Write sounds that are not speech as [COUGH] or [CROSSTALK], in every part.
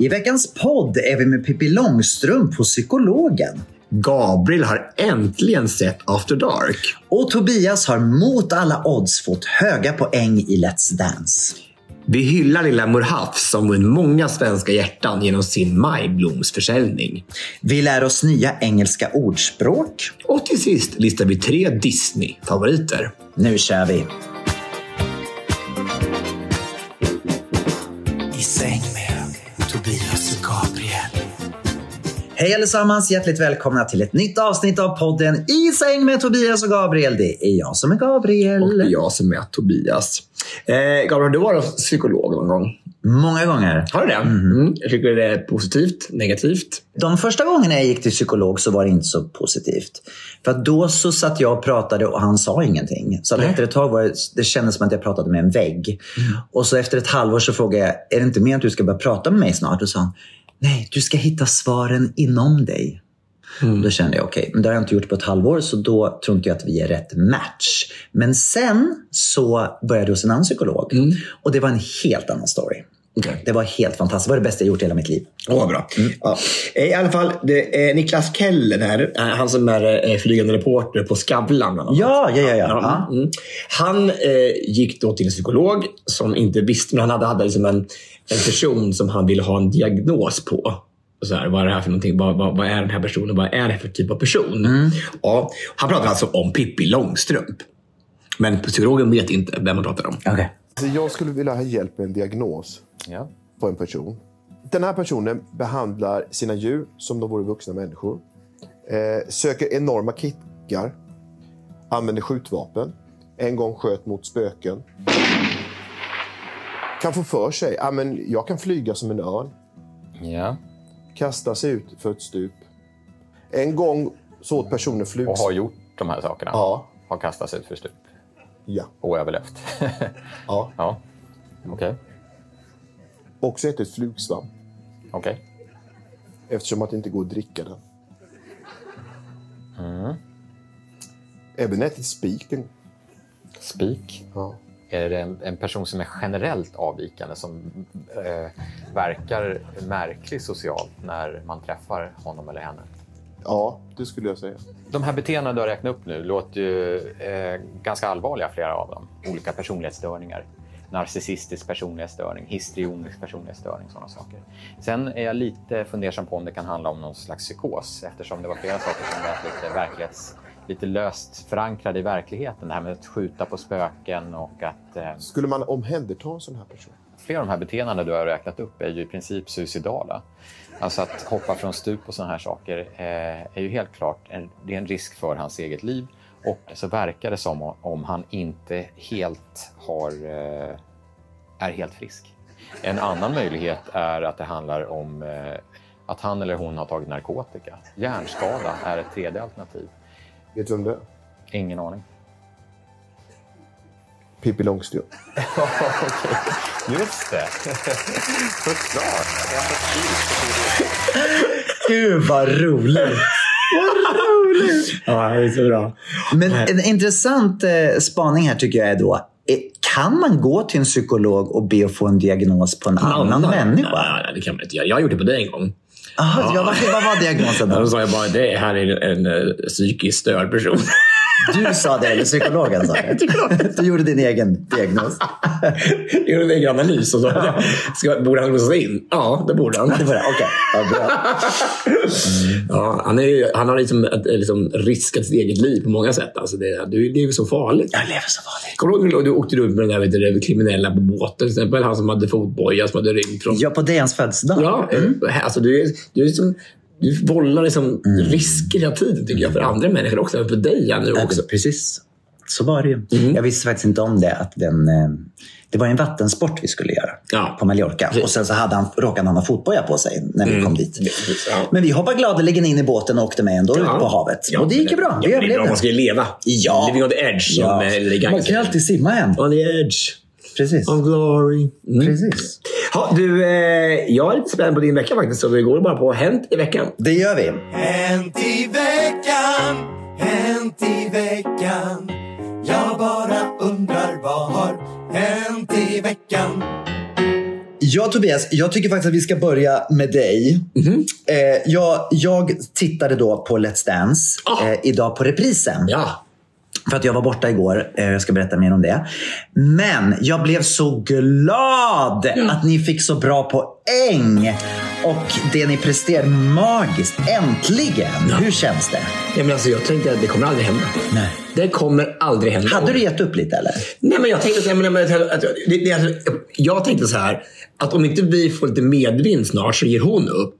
I veckans podd är vi med Pippi Långstrump på Psykologen. Gabriel har äntligen sett After Dark. Och Tobias har mot alla odds fått höga poäng i Let's Dance. Vi hyllar lilla Murhaf som vunnit många svenska hjärtan genom sin majblomsförsäljning. Vi lär oss nya engelska ordspråk. Och till sist listar vi tre Disney-favoriter. Nu kör vi! Hej allesammans! Hjärtligt välkomna till ett nytt avsnitt av podden I säng med Tobias och Gabriel. Det är jag som är Gabriel. Och det är jag som är Tobias. Eh, Gabriel, du har varit psykolog någon gång. Många gånger. Har du det? Mm. Jag tycker det är positivt, negativt. De första gångerna jag gick till psykolog så var det inte så positivt. För att då så satt jag och pratade och han sa ingenting. Så efter ett tag var det, det kändes som att jag pratade med en vägg. Och så efter ett halvår så frågade jag, är det inte mer att du ska börja prata med mig snart? Och sa han, nej, du ska hitta svaren inom dig. Då kände jag, okej, men det har jag inte gjort på ett halvår så då tror inte jag att vi är rätt match. Men sen så började jag hos en annan psykolog och det var en helt annan story. Okej. Det var helt fantastiskt. Det var det bästa jag gjort i hela mitt liv. Åh, vad bra. Ja. Eh, I alla fall, det är Niklas Keller där, eh, han som är eh, flygande reporter på Skavlan. ja, ja. ja. ja. Mm. Han eh, gick då till en psykolog som inte visste, men han hade, hade liksom en, en person som han ville ha en diagnos på. Och Så här, vad är det här för någonting? Vad, vad, vad är den här personen? Vad är det för typ av person? Ja, han pratar alltså om Pippi Långstrump. Men psykologen vet inte vem han pratar om. Så jag skulle vilja ha hjälp med en diagnos på en person. Den här personen behandlar sina djur som de vore vuxna människor. Eh, söker enorma kickar. Använder skjutvapen. En gång sköt mot spöken. Kan få för sig att jag kan flyga som en örn. Ja. Kasta sig ut för ett stup. En gång så åt personen Och flugs... har gjort de här sakerna. Ja. Har kastats ut för stup. Ja. Och överlevt. ja. [LAUGHS] ja. Okej. Också ätit flugsvamp. Okej. Eftersom att det inte går att dricka den. Mm. Även ätit spiken. Spik. Ja. Är det en, en person som är generellt avvikande som eh, verkar märklig socialt när man träffar honom eller henne? ja, det skulle jag säga. De här beteendena du har räknat upp nu låter ju eh, ganska allvarliga, flera av dem. Olika personlighetsstörningar. Narcissistisk personlighetsstörning, histrionisk personlighetsstörning, sådana saker. Sen är jag lite fundersam på om det kan handla om någon slags psykos eftersom det var flera saker som lät lite verklighets lite löst förankrade i verkligheten. Det här med att skjuta på spöken och att eh, Skulle man omhänderta en sån här person? flera av de här beteendena du har räknat upp är ju i princip suicidala. Alltså att hoppa från stup och sådana här saker eh, är ju helt klart en, det är en risk för hans eget liv. Och så verkar det som om han inte helt har, eh, är helt frisk. En annan möjlighet är att det handlar om eh, att han eller hon har tagit narkotika. Hjärnskada är ett tredje alternativ. Vet du vem det är? Ingen aning. Pippi Långstrump. [LAUGHS] Just det! Såklart! Gud vad roligt! Ja, det är så bra. Men en intressant eh, spaning här tycker jag är då, eh, kan man gå till en psykolog och be att få en diagnos på en annan människa? Nej, nej, det kan man inte göra. Jag gjort det på dig en gång. Aha, ja. vad, vad var diagnosen Då [LAUGHS] då? sa jag bara det här är en, en, eh, psykiskt störd person. Du sa det, eller psykologen sa det. [LAUGHS] Du gjorde din egen diagnos. Jag [LAUGHS] gjorde en egen analys. Och så, ska, borde han låsas in? Ja, det borde han. Det var det. Okej, ja, bra. [LAUGHS] Ja, han, är ju, han har liksom, liksom riskat sitt eget liv på många sätt. Alltså det, är ju så farligt. Jag lever så vanligt. Kommer du ihåg du åkte runt med den där vet du, kriminella på båten? Till exempel han som hade fotboja som hade rymt från... Ja, på Dejans födelsedag. Ja, eh, alltså du, är- du, är liksom, du vållar liksom risker hela tiden tycker jag. För andra människor också. För dig ja, nu Ja, också. Precis. Så var det ju. Jag visste faktiskt inte om det. Att den, eh, det var en vattensport vi skulle göra Ja. på Mallorca. Precis. Och sen så hade han, råkade han ha fotboja på sig när vi kom dit. Ja. Men vi hoppade gladeligen in i båten och åkte med ändå ut på havet. och det gick ju bra. Ja, Vi bra. överlevde. Man ska ju leva. Ja. Living on the edge. Som Ja. eh, Man kan ju alltid simma hem. On the edge Precis. of glory. Mm. Precis. Ha, du, eh, jag är lite spänd på din vecka faktiskt. Så vi går bara på Hänt i veckan. Det gör vi. Hänt i veckan, hänt i veckan. Jag bara undrar vad har hänt i veckan? Ja, Tobias, jag tycker faktiskt att vi ska börja med dig. Eh, jag, jag tittade då på Let's Dance Ah. eh, idag på reprisen. Ja. För att jag var borta igår. Eh, Jag ska berätta mer om det. Men jag blev så glad att ni fick så bra poäng. Och det ni presterade magiskt. Äntligen! Hur känns det? Ja, men alltså, jag tänkte att det kommer aldrig hända. Nej. Det kommer aldrig hända. Hade du gett upp lite eller? Nej, men jag tänkte så här, men, men, att, det, det, alltså, jag tänkte så här, att om inte vi får lite medvind snart så ger hon upp.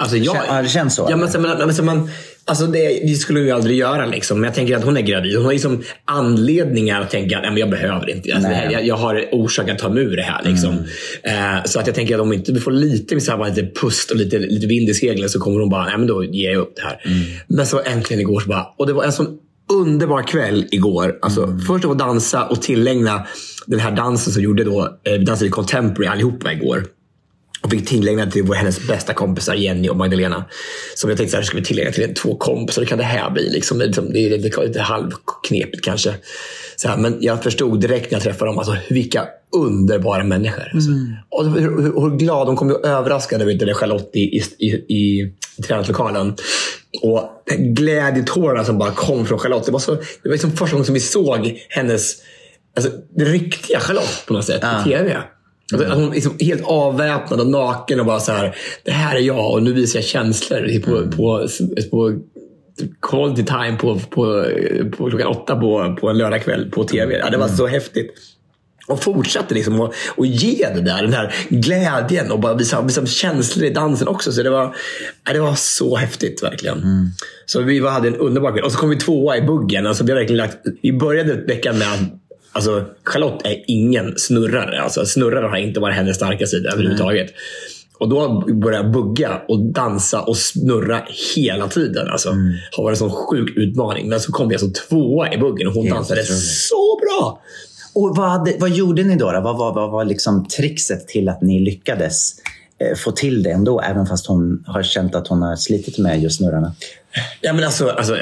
Alltså, jag, ja, det känns så, Ja, men, så, men, så man, alltså det, det skulle vi aldrig göra. Liksom. Men jag tänker att hon är gravid. Hon har liksom anledningar att tänka att jag behöver inte. Alltså, Nej. jag, jag har orsak att ta mig ur det här. Liksom. Eh, så att jag tänker att om inte vi får lite, så här, bara lite pust och lite, lite vind i seglen så kommer hon bara, nej men då ger jag upp det här. Men så äntligen igår så bara, och det var en sån underbar kväll igår. Alltså, Först att dansa och tillägna den här dansen som gjorde då, eh, vi dansade contemporary allihopa igår. Och fick tillägna till hennes bästa kompisar Jenny och Magdalena. Som jag tänkte så här, ska vi tillägna till två kompisar? Hur kan det här bli? Liksom, liksom, det är lite, lite halvknepigt kanske. Så här, men jag förstod direkt när jag träffade dem, alltså, vilka underbara människor. Alltså. Och hur, hur, hur glad de kom ju överraskade vet du, Charlotte i, i, i, i träningslokalen. Och glädjetårarna som bara kom från Charlotte. Det var, så, det var liksom första gången som vi såg hennes alltså, det riktiga Charlotte på något sätt Ja. i TV. Alltså, hon liksom helt avväpnad och naken och bara så här. Det här är jag och nu visar jag känslor på, på, på quality time på, på, på klockan åtta på, på en lördagkväll på TV. Ja, det var så häftigt. Och fortsatte liksom att, att ge det där, den här glädjen och bara visa, visa känslor i dansen också. Så det var, det var så häftigt verkligen. Så vi var, hade en underbar kväll. Och så kom vi tvåa i buggen. Alltså, vi, verkligen lagt, vi började veckan med att alltså, Charlotte är ingen snurrare. Alltså, snurrare har inte varit hennes starka sida överhuvudtaget. Och då började jag bugga och dansa och snurra hela tiden. Alltså, har varit en sån sjuk utmaning. Men så kom vi alltså tvåa i buggen och hon Helt dansade otroligt. så bra. Och vad, vad gjorde ni då? då? Vad var, vad var liksom trixet till att ni lyckades eh, få till det ändå? Även fast hon har känt att hon har slitit med just snurrarna. Ja, men alltså, alltså,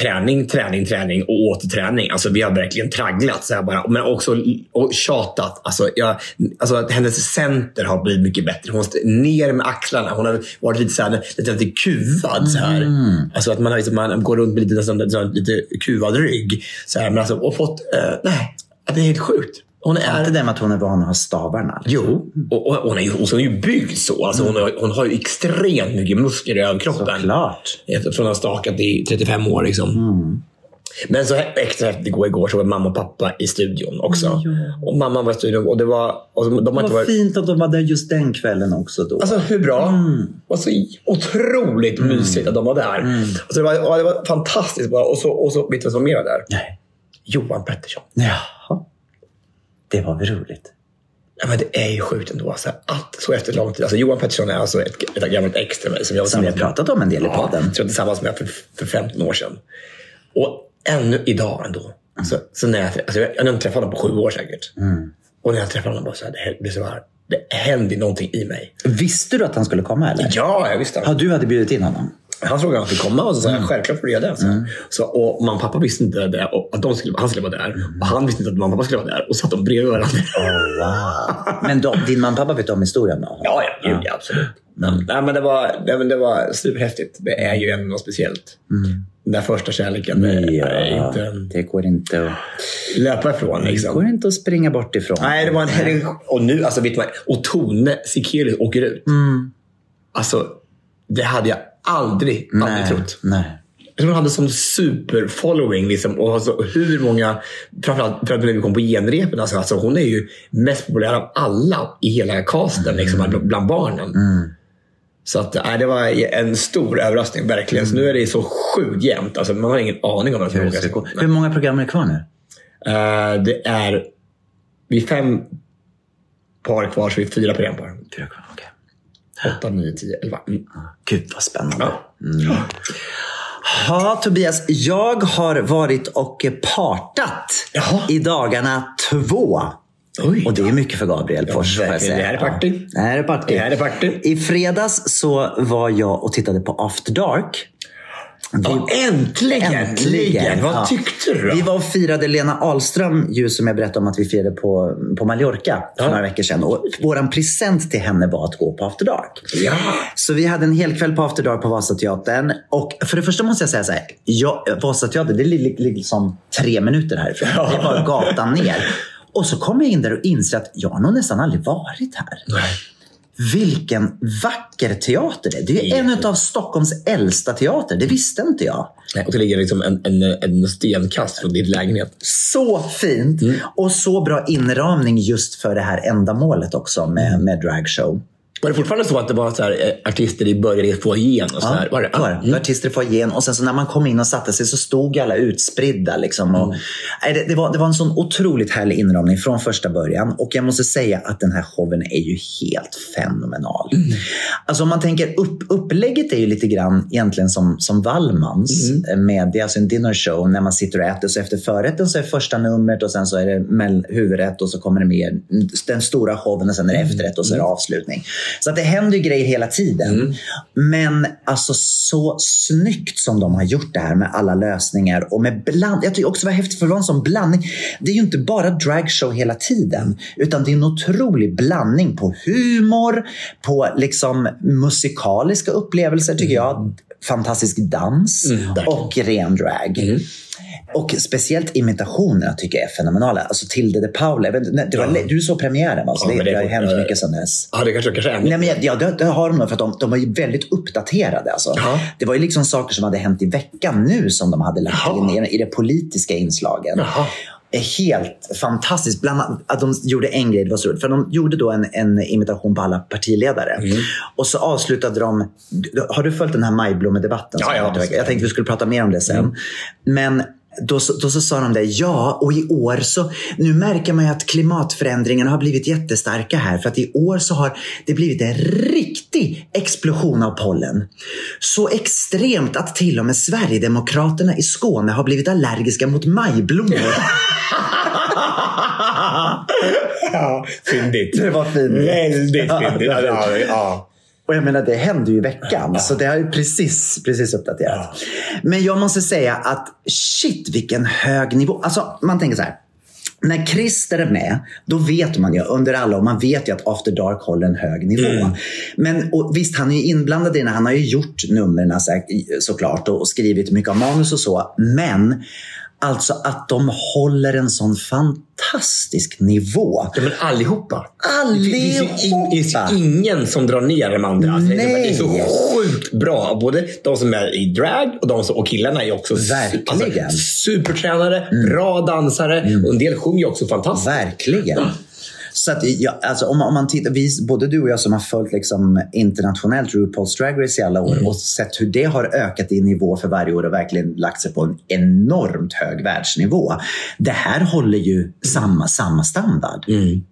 träning, träning, träning och åter träning. Alltså, vi har verkligen tragglat. Så här bara. Men också och tjatat. Alltså, jag, alltså, att hennes center har blivit mycket bättre. Hon ner med axlarna. Hon har varit lite, så här, lite, lite kuvad. Så här. Alltså, att man, liksom, man går runt med lite, nästan, lite kuvad rygg. Så här, men alltså, och fått... Eh, nej, det är helt sjukt. Hon Är inte det med att hon är van att ha stavarna? Jo, och, och hon, är ju, hon är ju byggd så. Alltså, hon, har, hon har ju extremt mycket muskler i överkroppen. Såklart. Från att ha stakat i 35 år. Liksom. Men så extra häftigt igår, igår så var mamma och pappa i studion också. Och mamma var i studion och det var... Och de, de Vad varit, fint att de var där just den kvällen också. Då. Alltså hur bra? Det var så otroligt mysigt att de var där. Alltså, det, var, ja, det var fantastiskt bara. Och så, och så vet du vad som mer var där? Nej. Johan Pettersson. Jaha. Det var väl roligt? Ja, men det är ju sjukt ändå. Alltså, att så efter lång tid. Alltså, Johan Pettersson är alltså ett, ett gammalt ex till mig. Som jag Som vi har pratat om en del i Ja, podden. jag tror tillsammans med för, för 15 år sedan. Och ännu idag ändå. Så, så när jag, alltså jag, jag har inte träffat honom på sju år säkert. Och när jag träffade honom bara så här, det, är så här, det hände någonting i mig. Visste du att han skulle komma eller? Ja, jag visste. Ja, du hade bjudit in honom? Han frågade om han fick komma och så sa jag, självklart får du göra det. Så, så, och mamma och pappa visste inte det, och att de skulle, han skulle vara där. Och han visste inte att mamma och pappa skulle vara där. Och satt de bredvid varandra. [LAUGHS] Oh, wow. Men de, din mamma och pappa vet om historien då? Ja, ja, gud, ja absolut. Men, nej, men det var, nej, men det var superhäftigt. Det är ju ändå något speciellt. Den där första kärleken. är- är inte det går inte att, löpa ifrån. det Liksom. går inte att springa bort ifrån. Nej, det var en helg. Och nu, alltså vet man, och Tone Sekelius åker ut. Alltså, det hade jag aldrig, aldrig nej, trott. nej. Jag hon hade som super-following. Liksom, och alltså, hur många, framförallt för att när vi kom på genrepen, alltså, alltså, hon är ju mest populär av alla i hela casten, liksom, bland- bland barnen. Så att, nej, det var en stor överraskning, verkligen. Så nu är det så sjukt jämnt. Alltså, man har ingen aning om vad som Hur, det ska gå. Hur många program är kvar nu? Eh, Det är vid fem par kvar, så vi är fyra program kvar. Fyra kvar, okej. Åtta, nio, tio, elva. Mm. Gud vad spännande. Ja. Ja, Tobias. Jag har varit och partat Jaha. i dagarna två. Oj. Och det är mycket för Gabriel Fors. säga. Det här är party. Ja. Det här är party. Det här är party. I fredags så var jag och tittade på After Dark. Ja, äntligen! Äntligen, Vad ja. tyckte du då? Vi var och firade Lena Ahlström, ju som jag berättade om att vi firade på, på Mallorca för Ja. några veckor sedan. Och vår present till henne var att gå på After Dark. Ja. Så vi hade en hel kväll på After Dark på Vasateatern. Och för det första måste jag säga så här. Ja, Vasateatern, det ligger liksom tre minuter härifrån. Det är bara gatan ner. Och så kom jag in där och inser att jag har nog nästan aldrig varit här. Vilken vacker teater det är. Det är en av Stockholms äldsta teater. Det visste inte jag. Och det ligger liksom en, en, en stenkast från din lägenhet. Så fint! Och så bra inramning just för det här ändamålet också med, med dragshow. Var det fortfarande så att det var så här, eh, artister i början i foajén? Och så? Var det? det var var artister i foajén och sen så när man kom in och satte sig så stod alla utspridda. Liksom, och, nej, det, det, var, det var en sån otroligt härlig inramning från första början. Och jag måste säga att den här showen är ju helt fenomenal. Alltså om man tänker upp, upplägget är ju lite grann egentligen som, som Wallmans. Med, det är alltså en dinner show när man sitter och äter. Så efter förrätten så är första numret och sen så är det huvudrätt och så kommer det mer den stora showen och sen är det efterrätt och så är det avslutning. Så att det händer ju grejer hela tiden. Men alltså så snyggt som de har gjort det här med alla lösningar och med bland... Jag tycker också det var häftigt för det var en sån blandning. Det är ju inte bara dragshow hela tiden utan det är en otrolig blandning på humor, på liksom musikaliska upplevelser tycker jag. Fantastisk dans verkligen. och ren drag. Och speciellt imitationerna tycker jag är fenomenala. Alltså Tilde de Paula. vet det var, Du såg premiären va? Så Ja, det, det har ju hänt fort- mycket sedan dess. Ja, det kanske, kanske är. Nej, men, jag- ja, det, det har de nog för att de, de var ju väldigt uppdaterade. Alltså. Ja. Det var ju liksom saker som hade hänt i veckan nu som de hade lagt Jaha. in i, i de politiska inslagen. Jaha. Är Helt fantastiskt. Bland annat att de gjorde en grej, det var så roligt. För de gjorde då en, en imitation på alla partiledare. Mm. Och så avslutade de... Har du följt den här Majblommedebatten? Ja, ja? Jag tänkte vi skulle prata mer om det sen. Mm. Men då, så- då så sa de det, ja och i år så, nu märker man ju att klimatförändringarna har blivit jättestarka här för att i år så har det blivit en riktig explosion av pollen. Så extremt att till och med Sverigedemokraterna i Skåne har blivit allergiska mot majblommor. [LAUGHS] Ja, fyndigt. Det var fint. Väldigt fyndigt. Ja, ja, ja. Och jag menar, det hände ju i veckan. Så det har ju precis, precis uppdaterat. Men jag måste säga att shit vilken hög nivå. Alltså man tänker så här. När Christer är med, då vet man ju under alla år, man vet ju att After Dark håller en hög nivå. Men och visst, han är ju inblandad i det, han har ju gjort numren så, såklart och, och skrivit mycket av manus och så. Men alltså att de håller en sån fantastisk nivå. Ja, men allihopa. In- det finns Allihopa! ju ingen som drar ner de andra. Alltså, det är- Nej. Det är så sjukt bra. Både de som är i drag och, de som, och killarna är också su- Verkligen. Alltså, supertränare, bra dansare och en del sjunger också fantastiskt. Verkligen. Så att, ja, alltså, om, man- om man tittar, vi, både du och jag som har följt liksom, internationellt RuPaul's Drag Race i alla år och sett hur det har ökat i nivå för varje år och verkligen lagt sig på en enormt hög världsnivå. Det här håller ju samma, samma standard. Men,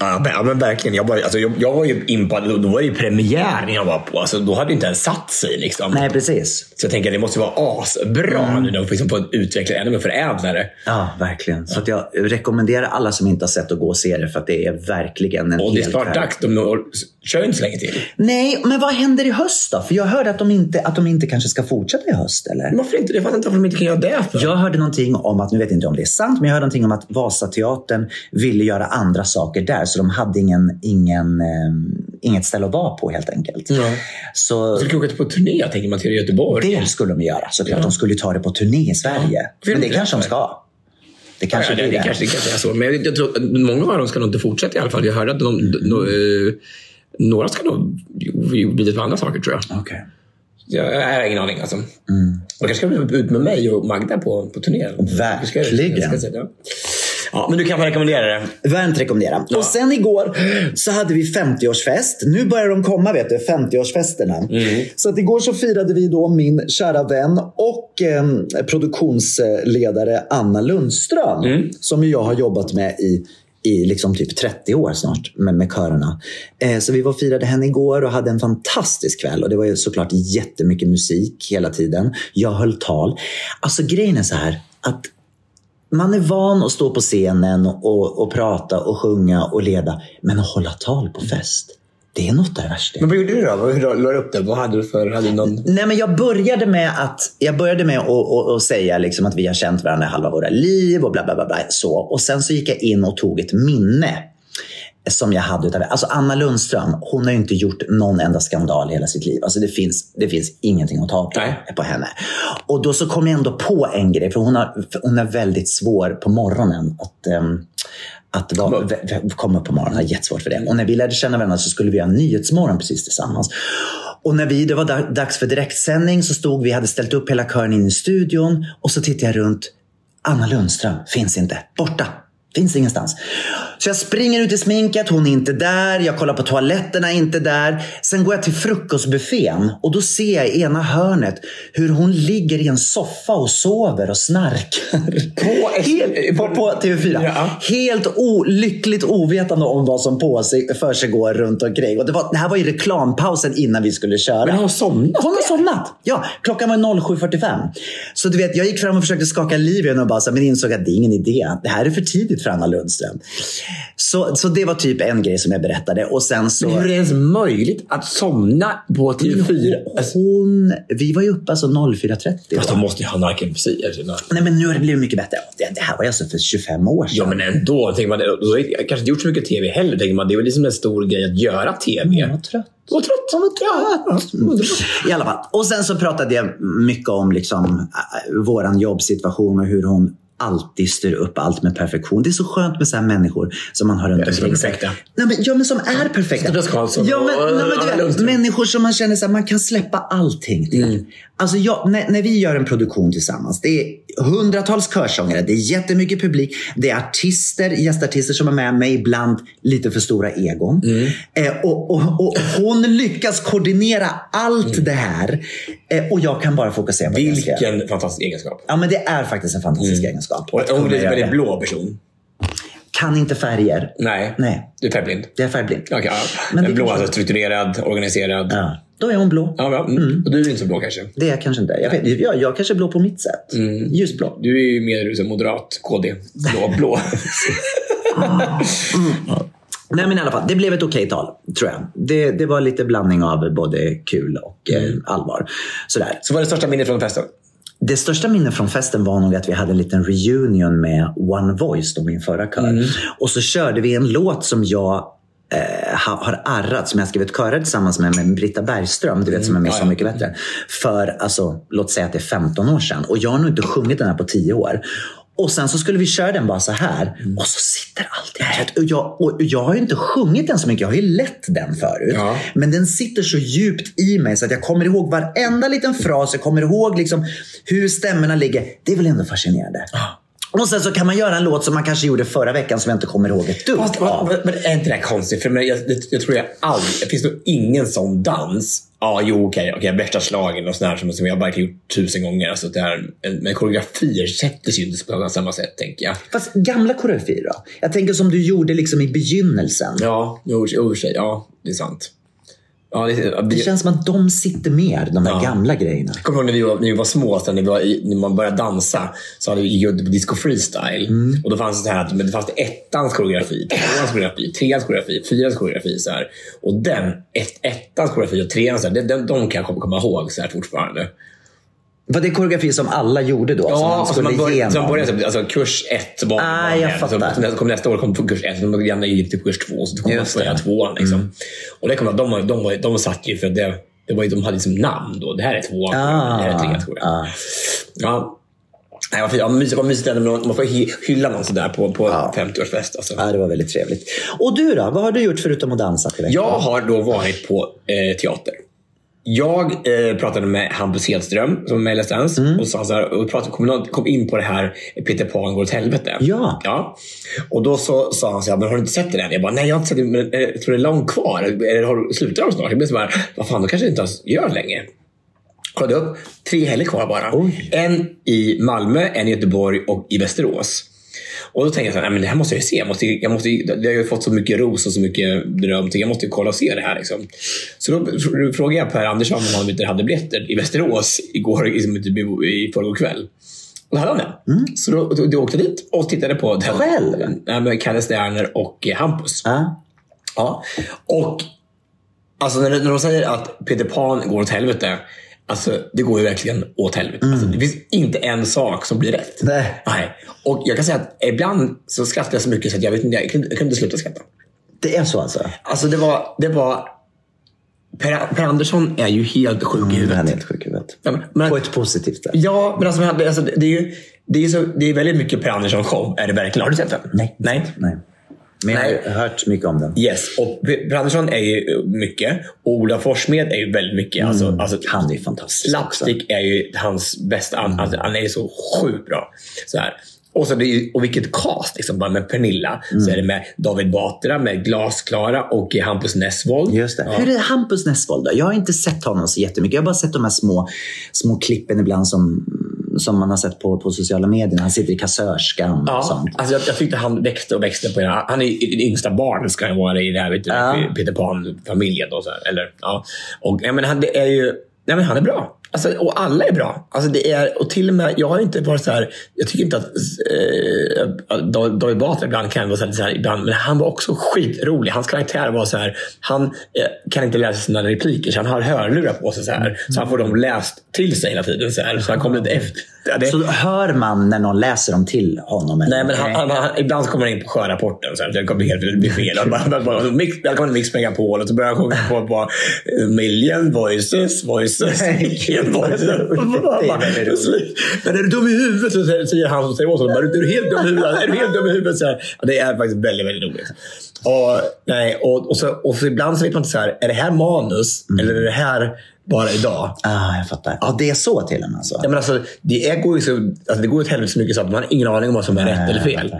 ja, men verkligen. Jag var, alltså, jag, jag var ju impad. Då, då var det ju premiär jag var på. Alltså, då hade det inte ens satt sig. Liksom. Nej, precis. Så jag tänker att det måste vara asbra nu när liksom får utveckla ännu mer förädlare. Ja, verkligen. Så att jag rekommenderar alla som inte har sett att gå och se det för att det är verkligen en Och det är snart dags. De kör ju inte så länge till. Nej, men vad händer i höst då? För jag hörde att de inte, att de inte kanske ska fortsätta i höst, eller? Men Varför inte? Jag fattar inte varför de inte kan göra det. För. Jag hörde någonting om att, nu vet jag inte om det är sant, men jag hörde någonting om att Vasateatern ville göra andra saker där. Så de hade ingen, ingen, eh, inget ställe att vara på helt enkelt. Ja. Så Så åka på turné tänker man till Göteborg. det skulle de göra såklart. De skulle ta det på turné i Sverige. Vill Men det kanske de ska. Det kanske ja, det, det, det. kanske, det kanske är så. Men jag, jag tror många av dem ska nog inte fortsätta i alla fall. Jag hörde att de, de, eh, några ska nog bli på andra saker tror jag. Jag, jag har ingen aning. Alltså. Mm. De kanske ska ut med mig och Magda på, på turné. Verkligen. Jag ska, jag ska, ja. Ja, men du kan rekommendera det. Varmt rekommendera. Och sen igår så hade vi 50-årsfest. Nu börjar de komma, vet du, 50-årsfesterna. Så att igår så firade vi då min kära vän och eh, produktionsledare Anna Lundström. Som ju jag har jobbat med i i liksom typ 30 år snart med, med körerna. Eh, så vi var och firade henne igår och hade en fantastisk kväll. Och det var ju såklart jättemycket musik hela tiden. Jag höll tal. Alltså grejen är så här att man är van att stå på scenen och, och prata och sjunga och leda. Men att hålla tal på fest, det är något av det värsta. Men vad gjorde du då? Hur la du upp det? Vad hade du för... Hade du någon... Nej, men jag började med att, jag började med att, att, att säga liksom att vi har känt varandra halva våra liv och bla bla bla. bla så. Och sen så gick jag in och tog ett minne som jag hade utav Alltså Anna Lundström, hon har ju inte gjort någon enda skandal i hela sitt liv. Alltså det finns, det finns ingenting att ta på, Nej. på henne. Och då så kom jag ändå på en grej, för hon, har, för hon är väldigt svår på morgonen att, ehm, att vara, Komma upp. på morgonen. Har jättesvårt för det. Och när vi lärde känna varandra så skulle vi göra nyhetsmorgon precis tillsammans. Och när vi, det var da- dags för direktsändning så stod vi, hade ställt upp hela kören in i studion och så tittade jag runt. Anna Lundström finns inte. Borta. Finns ingenstans. Så jag springer ut i sminket, hon är inte där. Jag kollar på toaletterna, inte där. Sen går jag till frukostbuffén och då ser jag i ena hörnet hur hon ligger i en soffa och sover och snarkar. På- Helt, på, på TV4. Ja. Helt olyckligt ovetande om vad som på sig, för sig går runt omkring. Och det, var, det här var ju reklampausen innan vi skulle köra. Men har hon somnat? Hon har somnat! Ja, klockan var 07.45. Så du vet, jag gick fram och försökte skaka liv i henne och bara, så, men insåg att det är ingen idé. Det här är för tidigt för Anna Lundström. Så, så det var typ en grej som jag berättade. Och sen så... Men hur är det ens möjligt att somna på TV4? Alltså, Hon, vi var ju uppe alltså 04.30. fast de måste ju ha narkolepsi. Nej, men nu har det blivit mycket bättre. Det, det här var ju alltså för 25 år sedan. Ja, men ändå. Tänker man, då har jag kanske inte gjort så mycket TV heller. Tänker man, det är väl liksom en stor grej att göra TV. Jag var trött. Du var trött. Jag var trött. Mm. I alla fall. Och sen så pratade jag mycket om liksom, äh, våran jobbsituation och hur hon alltid styr upp allt med perfektion. Det är så skönt med så människor som man har runt Ja, omkring sig. perfekta. Nej, men, ja, men som är perfekta. Tobias Karlsson ja, men, och- nej, men, du vet. Människor som man känner att man kan släppa allting till. Alltså, jag, när, när vi gör en produktion tillsammans, det är hundratals körsångare, det är jättemycket publik, det är artister, gästartister som är med mig, ibland lite för stora egon. Eh, och, och, och hon lyckas koordinera allt det här eh, och jag kan bara fokusera på det jag ska göra. Vilken fantastisk egenskap. Ja, men det är faktiskt en fantastisk egenskap. Och hon är en väldigt det. blå person. Kan inte färger. Nej. Nej. Du är färgblind. Det är färgblind. Okej, ja. Men en det blå, kanske- alltså strukturerad, organiserad. Ja. Ja, då är hon blå. bra. Mm. Och du är inte så blå kanske? Det är jag kanske inte. Jag, vet, jag, jag kanske är blå på mitt sätt. Mm. Ljusblå. Du är ju mer som moderat, KD. Blå, blå. [LAUGHS] Nej men i alla fall, det blev ett okej tal, tror jag. Det, det var lite blandning av både kul och Mm. eh, allvar. Sådär. Så vad är det största minnet från festen? Det största minnet från festen var nog att vi hade en liten reunion med One Voice, då min förra kör. Mm. Och så körde vi en låt som jag eh, ha- har arrat, som jag skrivit körer tillsammans med, med Britta Bergström, du vet som är med Ja, Så ja. mycket bättre. För, alltså, låt säga att det är 15 år sedan. Och jag har nog inte sjungit den här på 10 år. Och sen så skulle vi köra den bara så här. Mm. Och så sitter allt i huvudet. Och jag, och jag har ju inte sjungit den så mycket. Jag har ju lett den förut. Ja. Men den sitter så djupt i mig så att jag kommer ihåg varenda liten fras. Jag kommer ihåg liksom hur stämmorna ligger. Det är väl ändå fascinerande. Och sen så kan man göra en låt som man kanske gjorde förra veckan som jag inte kommer ihåg ett dugg Fast, av. men, men är inte det här konstigt? För jag, jag, jag tror jag aldrig... Det finns nog ingen sån dans. Ja, jo okej. Okay, värsta slagen och sådär som, jag bara gjort tusen gånger. Alltså, det här, men koreografier sätter ju inte på samma sätt, tänker jag. Fast gamla koreografier då? Jag tänker som du gjorde liksom i begynnelsen. Ja, jo, i och för sig. Ja, det är sant. Ja, det, Det känns som att de sitter mer, de här Ja. gamla grejerna. kommer ihåg när vi var, när vi var små, så när, vi var när man började dansa, så hade vi på disco freestyle. Mm. Och då fanns det här att men det fanns ettans koreografi, tvåans koreografi, treans koreografi, fyrans koreografi. Så här. Och den, ett, ettans koreografi och treans, den, den, de kan jag komma ihåg så här fortfarande. Var det koreografi som alla gjorde då? som Ja, man alltså skulle man började, man började så- alltså, kurs ett var Ah, jag fattar. Så, kom nästa år kom på kurs ett, de gamla gick till kurs två, så kom man börja tvåan. Liksom. Och det kom, de, de, var- de satt ju för det, det var ju, de hade liksom namn då. Det här är tvåan, Ah, det här är trean tror jag. ah. Ja. Nej, vad. Ja, mysigt, vad mysigt ändå, man får hy- hylla någon sådär på, på 50-årsfest. Alltså. Ja, det var väldigt trevligt. Och du då? Vad har du gjort förutom att dansa? Jag har då varit på eh, teater. Jag eh, pratade med Hampus Hedström som är Dance Mm. och, sa så här, och pratade, kom, kom in på det här Peter Pan går åt helvete. Ja. ja. Och då så, sa han så här, men har du inte sett det än? Jag bara, nej jag har inte sett det, men eh, jag tror det är långt kvar. Eller har slutar de snart? Jag blev så här, vad fan, då kanske inte ens gör längre. Kollade upp, tre helger kvar bara. Oj. En i Malmö, en i Göteborg och i Västerås. Och då tänkte jag så här, men det här måste jag ju se. Jag måste, jag måste, det har ju fått så mycket ros och så mycket beröm. Jag måste ju kolla och se det här. Liksom. Så då fr- frågade jag Per Andersson om han inte hade biljetter i Västerås igår, liksom, i, förrgår kväll. Och då hade han det. Så då, då, då åkte jag dit och tittade på den. Själv? Ja, med Kalle Sterner och eh, Hampus. Ja. Ja. Och alltså när, när de säger att Peter Pan går åt helvete. Alltså, det går ju verkligen åt helvete. Alltså, det finns inte en sak som blir rätt. Nej. Nej. Och jag kan säga att ibland så skrattar jag så mycket så att jag, vet inte, jag, kunde, jag kunde inte sluta skratta. Det är så alltså? Alltså det var... Det var per, per Andersson är ju helt sjuk i Mm, han huvudet. är helt sjuk i huvudet. Ja, men- På ett positivt sätt. Ja, men alltså, alltså det, är ju, det, är så, det är väldigt mycket Per Andersson show. Är det verkligen? Har du sett den? Nej. Nej. Nej. Men jag Nej. har hört mycket om den. Yes, och Per Andersson är ju mycket. Och Ola Forssmed är ju väldigt mycket. Alltså, alltså, Han är fantastisk. Slapstick är ju hans bästa. Han, alltså, han är ju så sjukt bra. Så här. Och, så det och vilket cast! Liksom, bara med Pernilla. Så är det med David Batra, med Glasklara och Hampus Nessvold. Just det. Ja. Hur är Hampus Nessvold då? Jag har inte sett honom så jättemycket. Jag har bara sett de här små, små klippen ibland som, som man har sett på, på sociala medier. Han sitter i kassörskan och Ja, sånt. alltså jag, jag tyckte han växte och växte på det. Han är det yngsta barnet ska han vara i det här vet du, Ja. Peter Pan-familjen. Och så här, eller, ja. och, ja, men han, det är ju, nej, men han är bra. Alltså, och alla är bra. Alltså, det är, och till och med, jag har inte varit så här, jag tycker inte att eh, David Batra ibland kan vara så här, ibland, men han var också skitrolig. Hans karaktär var så här, han eh, kan inte läsa sina repliker så han har hörlurar på sig så här. Så han får dem läst till sig hela tiden. Så, här, så han kommer lite efter. Ja, det- Så hör man när någon läser dem till honom? eller? Nej, men han, han, han, ibland kommer han in på sjörapporten. Så här, det kommer helt blir fel. Välkommen till Mix Megapol. Och så börjar han sjunga på, på eh, Million voices, voices, Men är du dum i huvudet? Så säger- han som säger åt honom. Är du helt dum i huvudet? Är du helt dum i huvudet? Så det är faktiskt väldigt, väldigt roligt. Och, nej, och, och, så, och så ibland så vet man inte så här, är det här manus eller är det här bara idag? Ah, jag fattar. Ja, det är så till och med alltså. Ja, men alltså, det, är, går ju så, alltså, det går åt helvete så mycket så att man har ingen aning om vad som är rätt eller fel.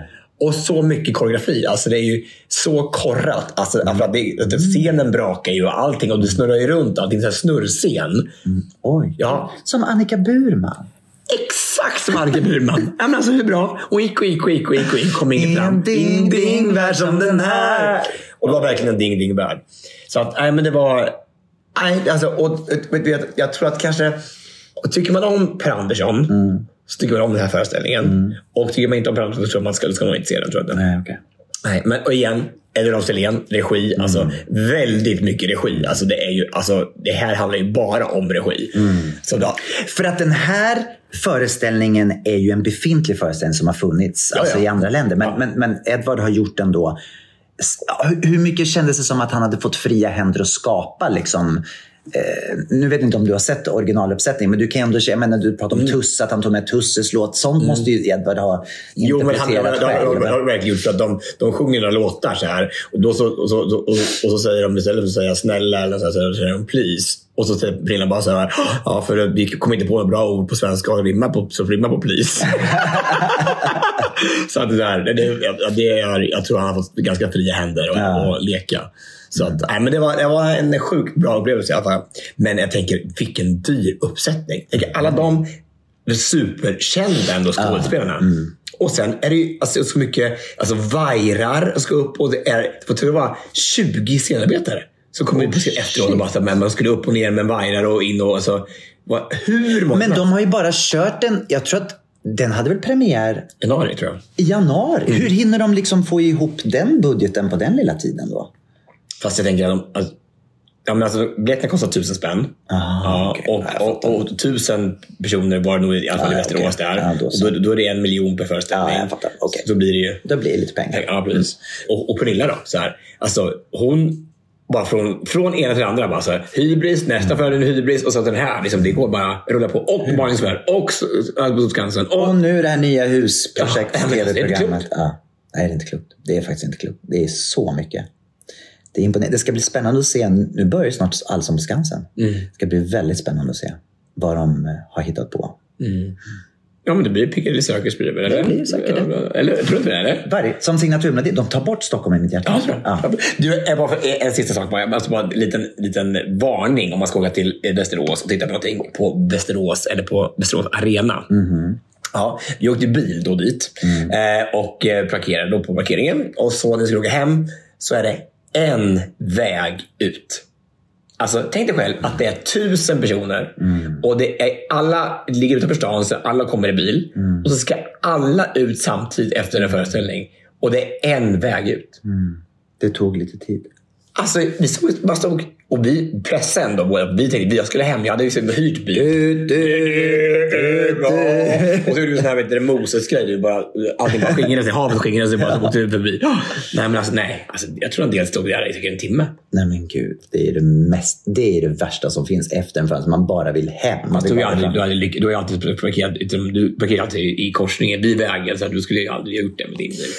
Och så mycket koreografi. Alltså, det är ju så korrat. Alltså, för att det, att scenen brakar ju och allting och du snurrar ju runt. Allting så här snurrscen. Oj. Ja. Som Annika Burman. Exakt som Annika Burman. ja, men alltså, hur bra? Och gick och gick och gick och gick och gick. Kom ingen fram. En ding, ding, värld som den här. Och det var verkligen en ding ding värld. Så att, nej men det var... Nej, alltså, och, jag, jag tror att kanske... Tycker man om Per Andersson så tycker man om den här föreställningen. Och tycker man inte om Andersson så tror man ska, ska man inte se den. Tror jag. Nej, okej. Nej, men och igen, Elinor Selén, regi. Alltså, väldigt mycket regi. Alltså, det, är ju, alltså, det här handlar ju bara om regi. Så då, För att den här föreställningen är ju en befintlig föreställning som har funnits Ja, alltså ja. i andra länder. Men, Ja. men, men Edward har gjort den då. Hur mycket kändes det som att han hade fått fria händer att skapa liksom, Eh, nu vet jag inte om du har sett originaluppsättningen, men du kan ändå, jag menar, du pratar om Tuss, att han tog med Tusses låt. Sånt måste ju Edward ha Mm. Jo, men han interpreterat själv. har verkligen gjort att de, de sjunger några låtar så här. Och, då så, och, så, och, och, och så säger de istället för att säga snälla eller så, här, så säger de please. Och så säger Prillan bara så här. Ja, för vi kom inte på några bra ord på svenska och rimmar på, så rimmar på please. [LAUGHS] så att det där, det, det, är, jag tror han har fått ganska fria händer att Ja. att leka. Så att, nej, men det, var, det var en sjukt bra upplevelse i alla fall. Men jag tänker, vilken dyr uppsättning. Tänker, alla de superkända ändå skådespelarna. Och sen är det ju alltså, så mycket alltså, vajrar ska upp och det är det var 20 scenarbetare som kom in på efteråt och bara så, men man skulle upp och ner med vajrar och in och alltså, vad, hur många? Men de har ju bara kört den, jag tror att den hade väl premiär Januari tror jag. i januari. Hur hinner de liksom få ihop den budgeten på den lilla tiden då? Fast jag tänker att de, alltså, Ja, men alltså, biljetterna kostar tusen spänn. ja, okej. och, Ja, och, fattar. och, tusen personer var nog i alla fall i Ja, Västerås okej. där. Ja, då och så. då, då är det en miljon per föreställning. Ja, fattar. Okej. Så då blir det ju... Då blir det lite pengar. Ja, precis. Och, och Pernilla då? Så här, alltså, hon bara från, från ena till andra. Bara så här, hybris, nästa föreställning hybris och så den här. Liksom, det går bara rulla på. Och Barnens Värld och Skansen. Och, Och nu det här nya husprojekt, Ja, tv-programmet. Ja. Nej, det är inte klokt. Det är faktiskt inte klokt. Det är så mycket. Det, är imponerande. det ska bli spännande att se. Nu börjar ju snart Allsång på Skansen. Mm. Det ska bli väldigt spännande att se vad de eh, har hittat på. Ja, men det blir Piccadilly Circus blir det väl? Eller? Det blir säkert det. Eller tror du inte det? Eller? Varje, som signaturmelodi. De tar bort Stockholm i mitt hjärta. Ja. Ja. Du, bara för, en sista sak bara. Alltså bara en liten, liten varning om man ska åka till eh, Västerås och titta på någonting på Västerås eller på Västerås Arena. Ja, vi åkte bil då dit eh, och eh, parkerade då på parkeringen. Och så när vi skulle åka hem så är det en väg ut. Alltså, tänk dig själv att det är tusen personer och det är alla ligger utanför stan så alla kommer i bil. Och så ska alla ut samtidigt efter en föreställning. Och det är en väg ut. Det tog lite tid. Alltså, vi stod, bara stod och vi pressade ändå. båda. Vi tänkte vi skulle hem. Jag hade liksom hyrt bil. Och så gjorde vi sån här vet du, Moses-grej. Allting bara skingrade sig. Havet skingrade sig. Bara så åkte vi förbi. Nej, men alltså nej. Alltså, jag tror en del stod där i säkert en timme. Nej men gud, det är det, mest, det är det värsta som finns efter en föreställning. Man bara vill hem. Man vill ju bara aldrig, du, du har ju alltid parkerat, du parkerar alltid i korsningen vid vägen. Så att du skulle ju aldrig ha gjort det med din bil.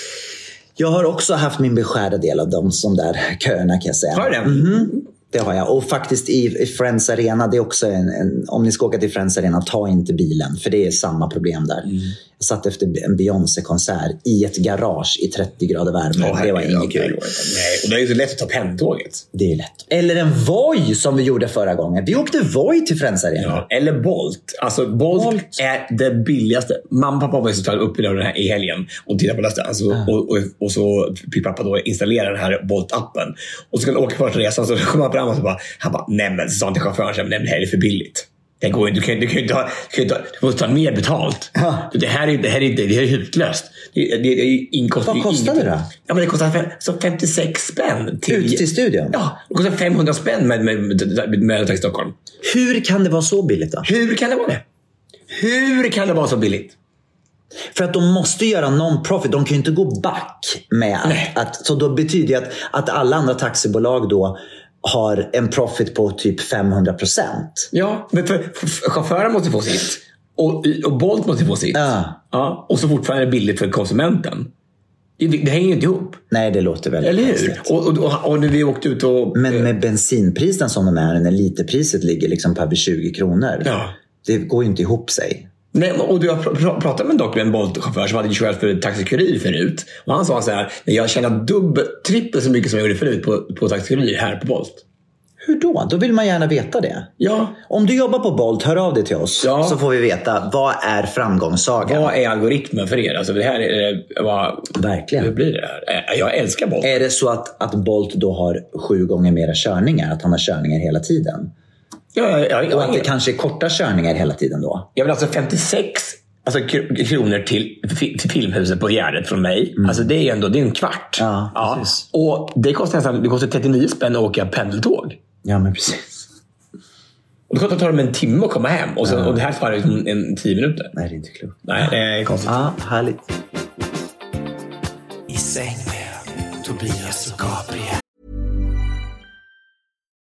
Jag har också haft min beskärda del av de som där köerna kan jag säga. Har du det? Mhm. Det har jag. Och faktiskt i, i Friends Arena, det är också en, en, om ni ska åka till Friends Arena, ta inte bilen. För det är samma problem där. Mm. Jag satt efter en Beyoncé-konsert i ett garage i 30 grader värme. det var inget kul. Nej, och det är ju så lätt att ta penntåget. Det är lätt. Eller en Voi som vi gjorde förra gången. Vi åkte Voi till Friends Arena. Ja, eller Bolt. Alltså Bolt, Bolt. är det billigaste. Mamma och pappa var ju så uppbilade den här i helgen och tittade på nästa. Alltså, och, och, och så fick pappa då installera den här Bolt-appen. Och så skulle han åka första resan så kom han fram och så bara, han bara, nej men, sa till chauffören, nej men det här är för billigt. Det går inte, du kan, ju inte ha, du kan måste ta mer betalt. Ja. Det här är, det här är, inte- det här är hutlöst. Det, det, det är inkost, Vad kostade det då? Ja, men det kostar fem- så 56 spänn. Ut till studion? Ja, det kostar 500 spänn med, med, med, med, med Stockholm. Hur kan det vara så billigt då? Hur kan det vara det? Hur kan det vara så billigt? För att de måste göra non-profit. De kan ju inte gå back med att, att Så då betyder det att, att alla andra taxibolag då har en profit på typ 500 procent. Ja, men för, för, för chauffören måste få sitt. Och, och Bolt måste få sitt. Ja. Ja, och så fortfarande är det billigt för konsumenten. Det, det, hänger ju inte ihop. Nej, det låter väldigt Eller hur? Och, och, och, och när vi åkte ut och... Men med bensinpriserna som de är, när literpriset ligger liksom på över 20 kronor. Ja. Det går ju inte ihop sig. Nej, och du har pr- pr- pratat med dock med en Bolt-chaufför som hade kört för Taxi Kurir förut. Och han sa så här, "Nej, jag tjänar dubbelt, trippelt så mycket som jag gjorde förut på, på Taxi Kurir här på Bolt. Hur då? Då vill man gärna veta det. Ja, Om du jobbar på Bolt, hör av dig till oss. Ja. Så får vi veta, vad är framgångssagan? vad är algoritmen för er? Alltså det här är... Vad, Verkligen. hur blir det här? Eh, Jag älskar Bolt. Är det så att, att Bolt då har sju gånger mera körningar? Att han har körningar hela tiden? Ja, ja, ja, Och ja, att det kanske är korta körningar hela tiden då? Jag vill alltså 56 alltså, kr- kronor till, till Filmhuset på Gärdet från mig. Alltså, det är ändå det är en kvart. Ja, precis. Och det kostar, nästan, det kostar 39 spänn att åka pendeltåg. Ja, men precis. Och det kostar tar dem en timme att komma hem. Och, så, och det här tar liksom en, tio minuter. Nej, det är inte klokt. Nej, det är konstigt. Ja, härligt. I säng med Tobias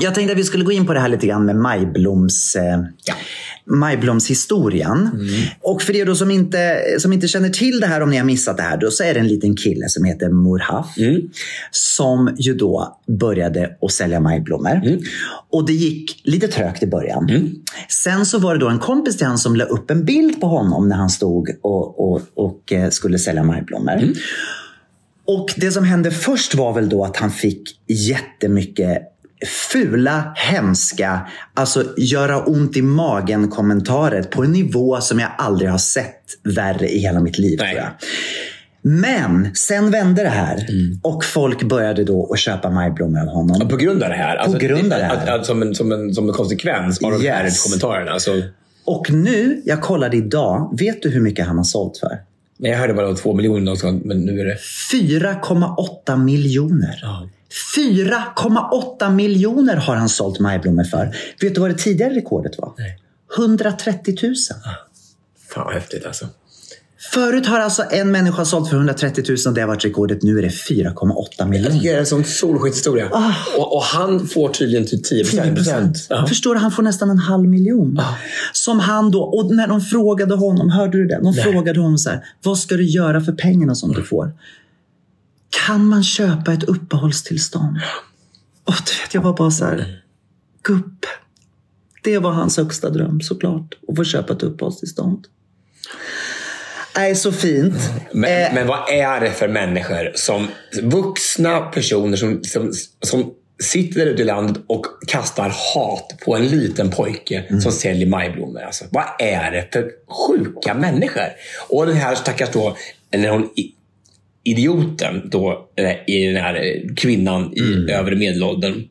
jag tänkte att vi skulle gå in på det här lite grann med Majbloms, eh, Majblomshistorien. Och för er då som inte, som inte känner till det här, om ni har missat det här, då så är det en liten kille som heter Murhaf. Som ju då började att sälja majblommor. Och det gick lite trögt i början. Sen så var det då en kompis till han som la upp en bild på honom när han stod och, och, och eh, skulle sälja majblommor. Och det som hände först var väl då att han fick jättemycket fula, hemska, alltså göra ont i magen kommentarer på en nivå som jag aldrig har sett värre i hela mitt liv. Men sen vände det här och folk började då att köpa majblommor av honom. På grund av det här? På Alltså, grund av det här. Att, att, som, en, som, en, som en konsekvens av de här Yes. kommentarerna. Alltså, Och nu, jag kollade idag, vet du hur mycket han har sålt för? jag hörde bara två miljoner men nu är det... 4,8 miljoner. 4,8 miljoner har han sålt majblommor för. Vet du vad det tidigare rekordet var? 130 000. Fan vad häftigt alltså. Förut har alltså en människa sålt för 130 000 och det har varit rekordet. Nu är det 4,8 Jag miljoner. det är en sån solskenshistoria. Ah. Och, och han får tydligen typ 10 procent. Ja. Förstår du? Han får nästan en halv miljon. Som han då, och när de frågade honom, hörde du det? De Nej. frågade honom så här, vad ska du göra för pengarna som du får? Kan man köpa ett uppehållstillstånd? Och du vet, jag var bara så här, gubb. Det var hans högsta dröm såklart, att få köpa ett uppehållstillstånd. Nej, så fint. Men, Eh, men vad är det för människor som vuxna personer som, som, som sitter där ute i landet och kastar hat på en liten pojke Mm. som säljer majblommor. Alltså, vad är det för sjuka människor? Och den här stackars då, när hon, idioten då, eh, i den här eh, kvinnan i Mm. övre medelåldern.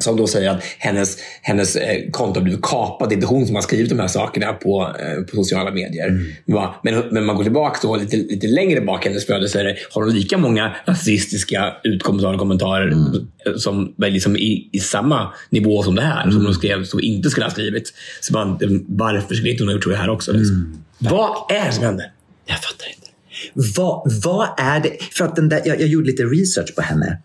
Som då säger att hennes, hennes eh, konto har blivit kapat. Det är inte hon som har skrivit de här sakerna på, på sociala medier. Men, va- men, men man går tillbaka då, lite, lite längre bak i hennes flöde så det, har hon lika många rasistiska utkommentarer och kommentarer eh, som liksom i, i samma nivå som det här. Som hon skrev som inte skulle ha skrivit. Så man, varför skulle inte hon ha gjort så här också? Liksom? Vad är det som händer? Jag fattar inte. Vad, vad är det? För att den där, jag, jag gjorde lite research på henne.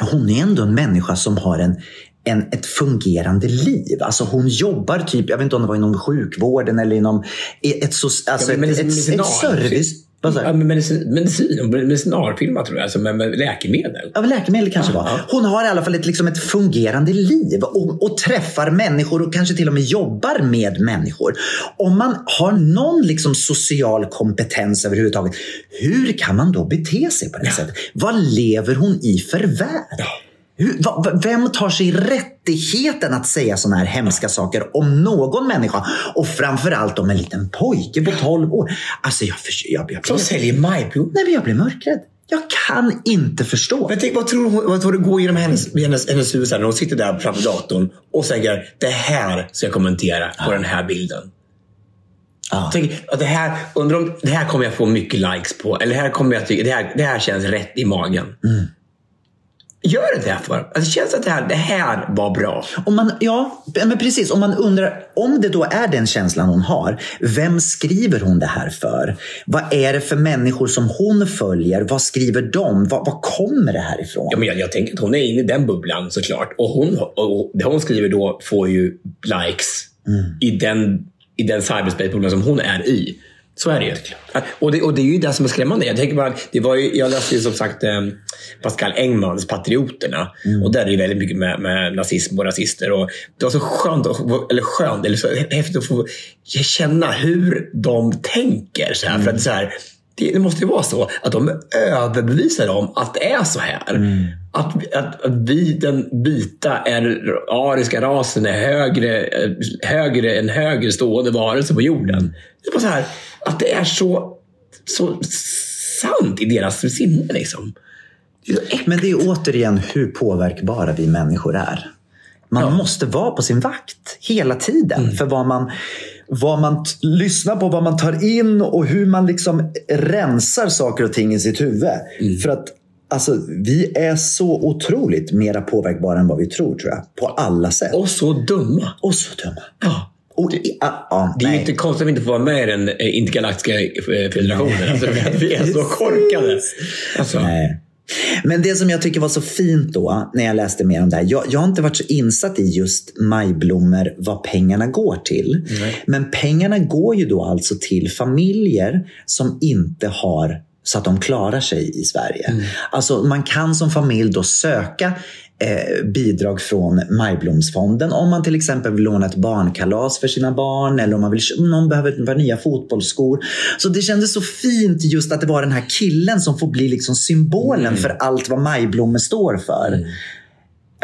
Hon är ändå en människa som har en, en, ett fungerande liv. Alltså hon jobbar typ, jag vet inte om det var inom sjukvården eller inom ett, so, alltså Ja, ett, ett, ett, service. Vad jag? Ja, men medicin, medicin medicinalfirma tror jag, alltså med, med läkemedel. Ja, läkemedel kanske var. Hon har i alla fall ett, liksom ett fungerande liv och, och träffar människor och kanske till och med jobbar med människor. Om man har någon liksom social kompetens överhuvudtaget, hur kan man då bete sig på det sättet? Vad lever hon i för värld? Va, vem tar sig rättigheten att säga såna här hemska saker om någon människa? Och framförallt om en liten pojke på 12 år. Alltså jag, för, jag, jag, Som säljer majblom. Nej, men jag blir mörkrädd. Jag kan inte förstå. Men tänk, vad tror du vad tror du går genom hennes, hennes, hennes huvud när hon sitter där framför datorn och säger det här ska jag kommentera på den här bilden. Ja. Tänk, det, här, undrar om, det här kommer jag få mycket likes på. Eller det här, kommer jag det, här, det här känns rätt i magen. Gör det därför. Alltså, det känns att det här, det här var bra. Om man, ja, men precis. Om man undrar, om det då är den känslan hon har, vem skriver hon det här för? Vad är det för människor som hon följer? Vad skriver de? Vad, vad kommer det här ifrån? Ja, men jag, jag tänker att hon är inne i den bubblan såklart. Och, hon, och det hon skriver då får ju likes i den, i den cyberspace-bubblan som hon är i. Så är det ju. Och det, och det är ju det som är skrämmande. Jag, tänker bara, det var ju, jag läste ju som sagt eh, Pascal Engmans Patrioterna. Och där är det väldigt mycket med, med nazism och rasister. Och det var så skönt, eller skönt, eller så häftigt att få känna hur de tänker. Så här, För att så här, det, det måste ju vara så att de är överbevisade om att det är så här. Att, att, att vi, den vita, är, ariska rasen är högre, eh, högre än högre stående varelse på jorden. Det är bara så här, att det är så, så sant i deras sinne. Liksom. Det. Men det är återigen hur påverkbara vi människor är. Man måste vara på sin vakt hela tiden för vad man, vad man lyssnar på, vad man tar in och hur man liksom rensar saker och ting i sitt huvud. För att alltså, vi är så otroligt mera påverkbara än vad vi tror, tror jag. På alla sätt. Och så dumma. Och så dumma. Ja. Och, ja, ja, Det är ju nej. inte konstigt att vi inte får vara med i den eh, intergalaktiska eh, federationen. Alltså, vi är så [LAUGHS] korkade. Alltså, Nej. Men det som jag tycker var så fint då, när jag läste mer om det här. Jag, jag har inte varit så insatt i just majblommor, vad pengarna går till. Men pengarna går ju då alltså till familjer som inte har så att de klarar sig i Sverige. Alltså man kan som familj då söka eh, bidrag från Majblomsfonden om man till exempel vill låna ett barnkalas för sina barn eller om man vill, om någon behöver par nya fotbollsskor. Så det kändes så fint just att det var den här killen som får bli liksom symbolen för allt vad majblommor står för.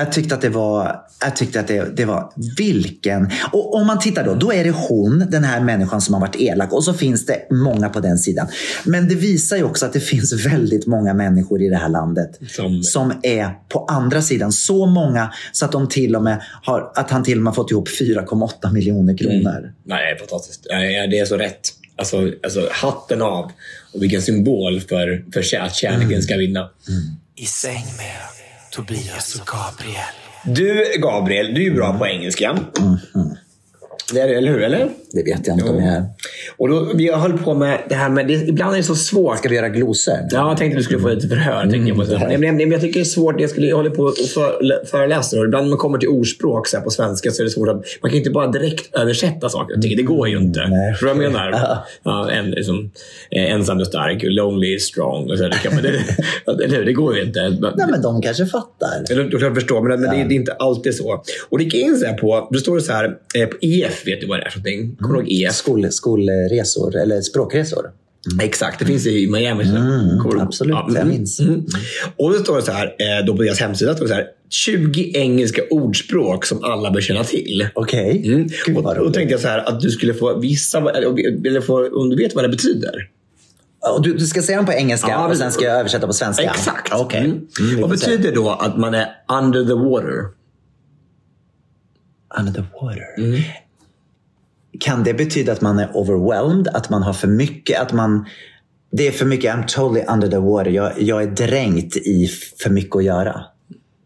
Jag tyckte att det var, jag tyckte att det, det var vilken... Och om man tittar då, då är det hon, den här människan som har varit elak och så finns det många på den sidan. Men det visar ju också att det finns väldigt många människor i det här landet Som- som är på andra sidan. Så många så att, de till och med har, att han till och med har fått ihop 4,8 miljoner kronor. nej, fantastiskt. Det är så rätt. Alltså, alltså hatten av. Och vilken symbol för, för att kärleken ska vinna. I säng med Tobias och Gabriel. Du, Gabriel, du är ju bra på engelska. Det är du, eller hur? Eller? Det vet jag inte om jag är. Och då, vi höll på med det här med... Det, ibland är det så svårt. Ska vi göra glosor? Ja, jag tänkte att du skulle få lite förhör. tänkte jag, på. det här. Nej, men, men jag tycker det är svårt. Jag, skulle, jag håller på och för, föreläser och ibland när man kommer till ordspråk så på svenska så är det svårt att... Man kan inte bara direkt översätta saker och ting. Det går ju inte. Nej. Förstår vad jag menar? [LAUGHS] Ja. Ja, en, liksom, eh, ensam är stark, lonely is strong. Och så det, man- det, [LAUGHS] eller hur? det går ju inte. Nej, men de kanske fattar. Eller, du kan förstå, men, men det, det är inte alltid så. Och det gick in så här på, då står det så här, eh, på EF, vet du vad det är för någonting? Kommer du ihåg EF? Skol, skolresor, eller språkresor. Exakt, det finns i Miami. du- absolut, Ja, jag mm, minns. mm. Och då står det så här, eh, då på deras hemsida, står det så här, 20 engelska ordspråk som alla bör känna till. Okej. Mm. Gud, Och då tänkte jag så här, att du skulle få vissa, eller få, om du vet vad det betyder. Och Du, du ska säga dem på engelska Ja, och sen ska jag översätta på svenska? Exakt. Okej. Mm. Mm, vad betyder då att man är under the water? Under the water. Mm. Kan det betyda att man är overwhelmed? Att man har för mycket? Att man... Det är för mycket. I'm totally under the water. Jag, jag är dränkt i för mycket att göra.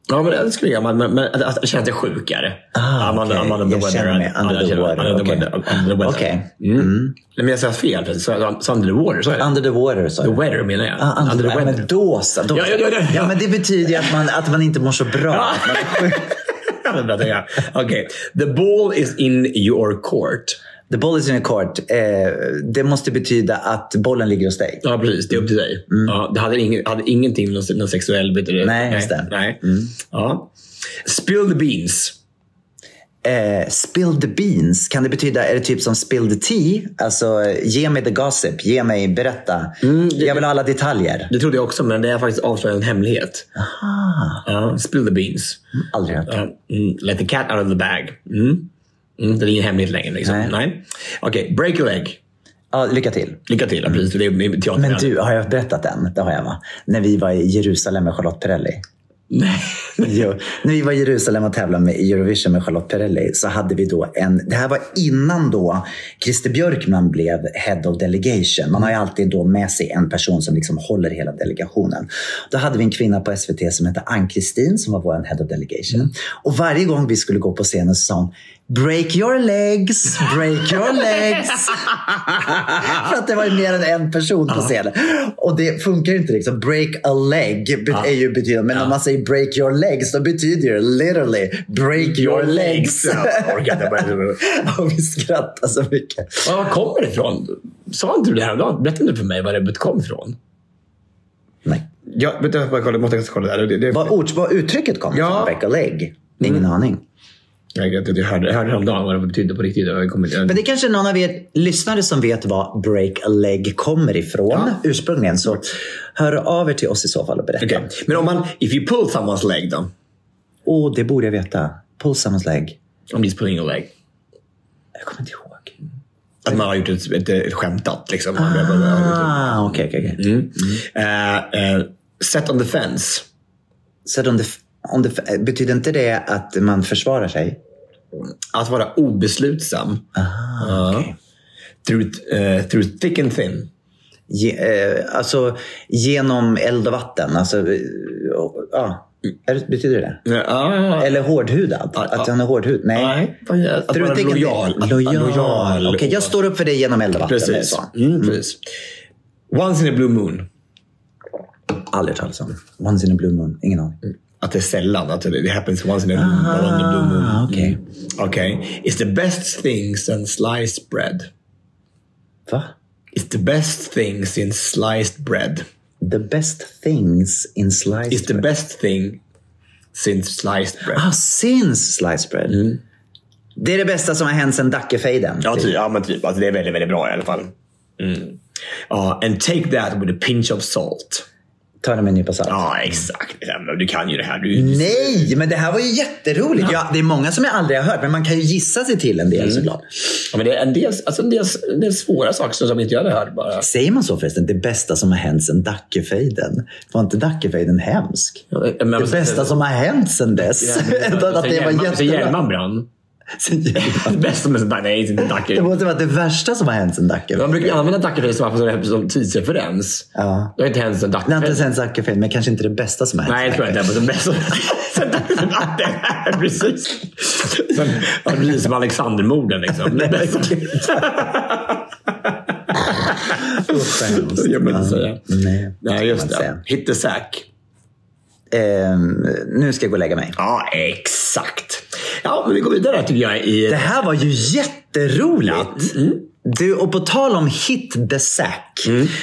Ja, men det skulle jag. Men, men, att känna sig sjukare. Ah, I'm under-. I'm under the Jag weather. känner mig Ja, under jag the känner mig water, under the. Under weather. Okej. Mm. Nej, men jag sa fel. Så under the water, är det. Under the water, sa The weather menar jag. Ah, under, the weather. Men då så. Då, Ja, ja, ja, ja. ja, men det betyder ju att man, att man inte mår så bra. Jag. Okej. The ball is in your court. The ball is in a court. Eh, det måste betyda att bollen ligger hos dig. Ja, precis. Det är upp till dig. Ja, det hade, ingen, hade ingenting med någon, någon sexuell... Det? Nej, just det. Nej. Ja. Spill the beans. Eh, spill the beans, kan det betyda, är det typ som spill the tea? Alltså, ge mig the gossip, ge mig, berätta. jag vill ha alla detaljer. Det trodde jag också, men det är faktiskt avslöjat en hemlighet. Aha, Ja, spill the beans. aldrig hört. Ja, mm, let the cat out of the bag. Mm. Mm, det är ingen hemlighet längre. Liksom. Nej. Nej. Okej, break a leg. Ja, lycka till. Lycka till. Ja, precis. Det är teater. Men du, har jag berättat den? Det har jag va? När vi var i Jerusalem med Charlotte Perrelli. Nej. [LAUGHS] Jo, när vi var i Jerusalem och tävlade med Eurovision med Charlotte Perrelli så hade vi då en, det här var innan då Christer Björkman blev Head of Delegation. Man har ju alltid då med sig en person som liksom håller hela delegationen. Då hade vi en kvinna på SVT som hette Ann-Kristin som var vår Head of Delegation. Och varje gång vi skulle gå på scenen så sa hon Break your legs, break your [LAUGHS] legs. [LAUGHS] För att det var mer än en person på scenen. Och det funkar ju inte liksom. Break a leg är ju betyder, men om man säger break your legs då betyder det literally break your legs. Inte bara- [LAUGHS] och vi skrattar så mycket. Var kommer det ifrån? Sa inte du det häromdagen? Berättade du för mig var det kom ifrån? Nej. Ja, vänta, jag måste kolla där. Det, det, Vad, ord, vad uttrycket kommer Ja. från, break a leg? Ingen aning. Jag, jag, jag, hörde, jag hörde häromdagen vad det betydde på riktigt. Jag kommer inte- Men det är kanske någon av er lyssnare som vet var break a leg kommer ifrån ursprungligen. Så hör av er till oss i så fall och berätta. Okej. Men om man, if you pull someone's leg då? Åh, det borde jag veta. Pull someone's leg. Om he's pulling a leg. Jag kommer inte ihåg. Att man har gjort ett, ett, ett skämtat. Liksom. Ah, okej, okej, okej. Mm. Eh, eh, set on the fence. Set on the, on the, betyder inte det att man försvarar sig? Att vara obeslutsam. Ah, okay. through, eh, through thick and thin. Ge, eh, alltså genom eld och vatten. Alltså, eh, ja. Är- Betyder det Ja, Eller hårdhudad? Att han är hårdhud? Nej. Nej, att vara lojal. Att Lojal. lojal. Okej, jag står upp för det genom eld och vatten. Det Precis. så. Mm, precis. Once in a blue moon. Aldrig talas om. Once in a blue moon. Ingen aning. Att det är sällan. Att det, happens once in a, once in a blue moon. Ah, okej. Mm. Okej. It's the best thing since sliced bread. Va? It's the best thing since sliced bread. The best things in sliced It's the bread. best thing since sliced bread. Ah, since sliced bread. Det är det bästa som har hänt sedan Dackefejden. Ja, typ, ja men typ. Alltså, det är väldigt, väldigt bra i alla fall. Mm. Ja, and take that with a pinch of salt. Ta det med en nypa salt. Ja, exakt. Ja, Du kan ju det här. Du, Nej, men det här var ju jätteroligt. Ja, det är många som jag aldrig har hört, men man kan ju gissa sig till en del såklart. Ja, men det är en del, alltså en del, en del svåra saker som inte jag hade hört bara. Säger man så förresten? Det bästa som har hänt sedan Dackefejden. Var inte Dackefejden hemsk? men- det bästa som har hänt sedan dess. [LAUGHS] att det var jättebra. hjälman brann. Sen [LAUGHS] Det bästa med sånt nej, inte Det Dacke. måste vara det värsta som har hänt sedan Man Dackefejden. brukar använda Dackefejden som, tidsreferens. Ja. Det har inte hänt sedan Det har inte hänt Dackefejden, men kanske inte det bästa som har hänt. Nej, jag tror inte. Men det bästa. [LAUGHS] precis. Sen, ja, precis som Alexandermorden liksom. Det bästa. Det gör man [LAUGHS] inte säga. Nej, Nej, just man det. säga. Hit the sack. Ehm, nu ska jag gå och lägga mig. Ja, exakt. Ja, men vi går vidare tycker jag. I... Det här var ju jätteroligt! Mm. Du, och på tal om hit the sack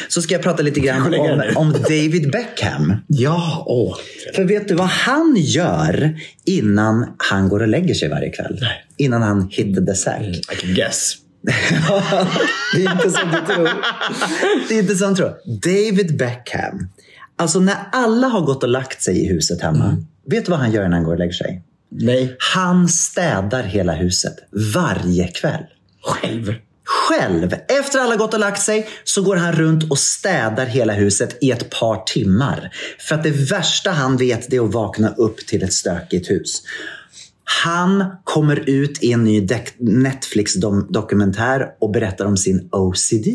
så ska jag prata lite grann om, om David Beckham. Ja, åh. För vet du vad han gör innan han går och lägger sig varje kväll? Nej. Innan han hit the sack. I can guess. [LAUGHS] det är inte som du tror. Det är inte som du tror. David Beckham. Alltså när alla har gått och lagt sig i huset hemma. Vet du vad han gör när han går och lägger sig? Nej. Han städar hela huset varje kväll. Själv. Själv, efter alla gått och lagt sig, så går han runt och städar hela huset i ett par timmar. För att det värsta han vet det är att vakna upp till ett stökigt hus. Han kommer ut i en ny Netflix-dokumentär och berättar om sin OCD.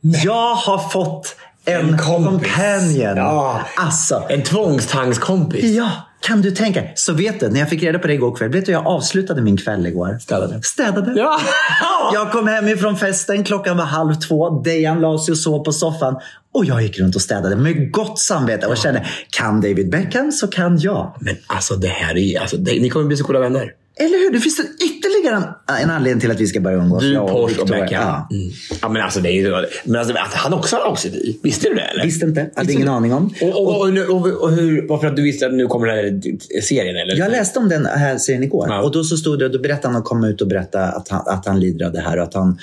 Jag har fått en, En kompis. companion. Ja. Alltså, En tvångstangskompis. Ja, kan du tänka? Så vet du, när jag fick reda på det igår kväll, vet du jag avslutade min kväll igår? Städade. Städade. Ja. [LAUGHS] Jag kom hem ifrån festen, klockan var halv två. Dejan la sig och sov på soffan. Och jag gick runt och städade med gott samvete och kände, kan David Beckham så kan jag. Men alltså det här är alltså, det, ni kommer bli så goda vänner. Eller hur? Det finns en ytterligare en, en anledning till att vi ska börja umgås. Du, jag Porsche och. Beckham. Ja. Mm. Ja, men alltså det är ju... Men alltså, att han också har OCD. Visste du det eller? Visste inte, hade Visste ingen du? aning om. Och, och, och, och, hur, varför att du visste att nu kommer den här serien eller? Jag läste om den här serien igår Ja. och då så stod det, då berättade han och kom ut och berättade att han, att han lider av det här och att han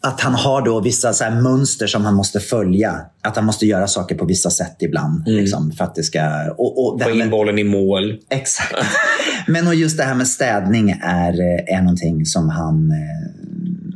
att han har då vissa så mönster som han måste följa. Att han måste göra saker på vissa sätt ibland. Liksom, för att det ska... Och, och Få in bollen i mål. exakt. [LAUGHS] Men och just det här med städning är, eh, är någonting som han eh,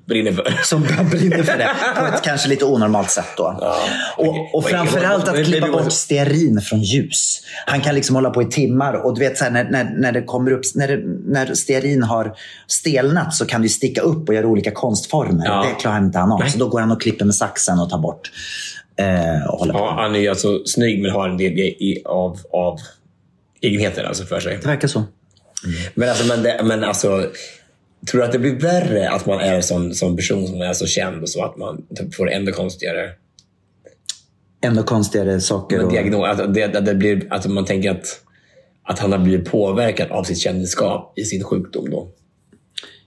Brinner för. [LAUGHS] som brinner för det. På ett kanske lite onormalt sätt då. Och, och framförallt att klippa bort stearin från ljus. Han kan liksom hålla på i timmar och du vet så här, när, när, när det kommer upp, när, det, när stearin har stelnat så kan det sticka upp och göra olika konstformer. Ja. Det klarar inte han av. Nej. Så då går han och klipper med saxen och tar bort. Eh, och håller på. Ja, han är alltså snygg men har en del av, av egenheter alltså för sig. Det verkar så. Men alltså, men, det, men alltså Tror du att det blir värre att man är en sån, sån person som är så känd och så att man typ får ännu konstigare Ändå konstigare saker. Och, diagnos? Att, det, att, det blir, att man tänker att, att han har blivit påverkad av sitt kändisskap i sin sjukdom då?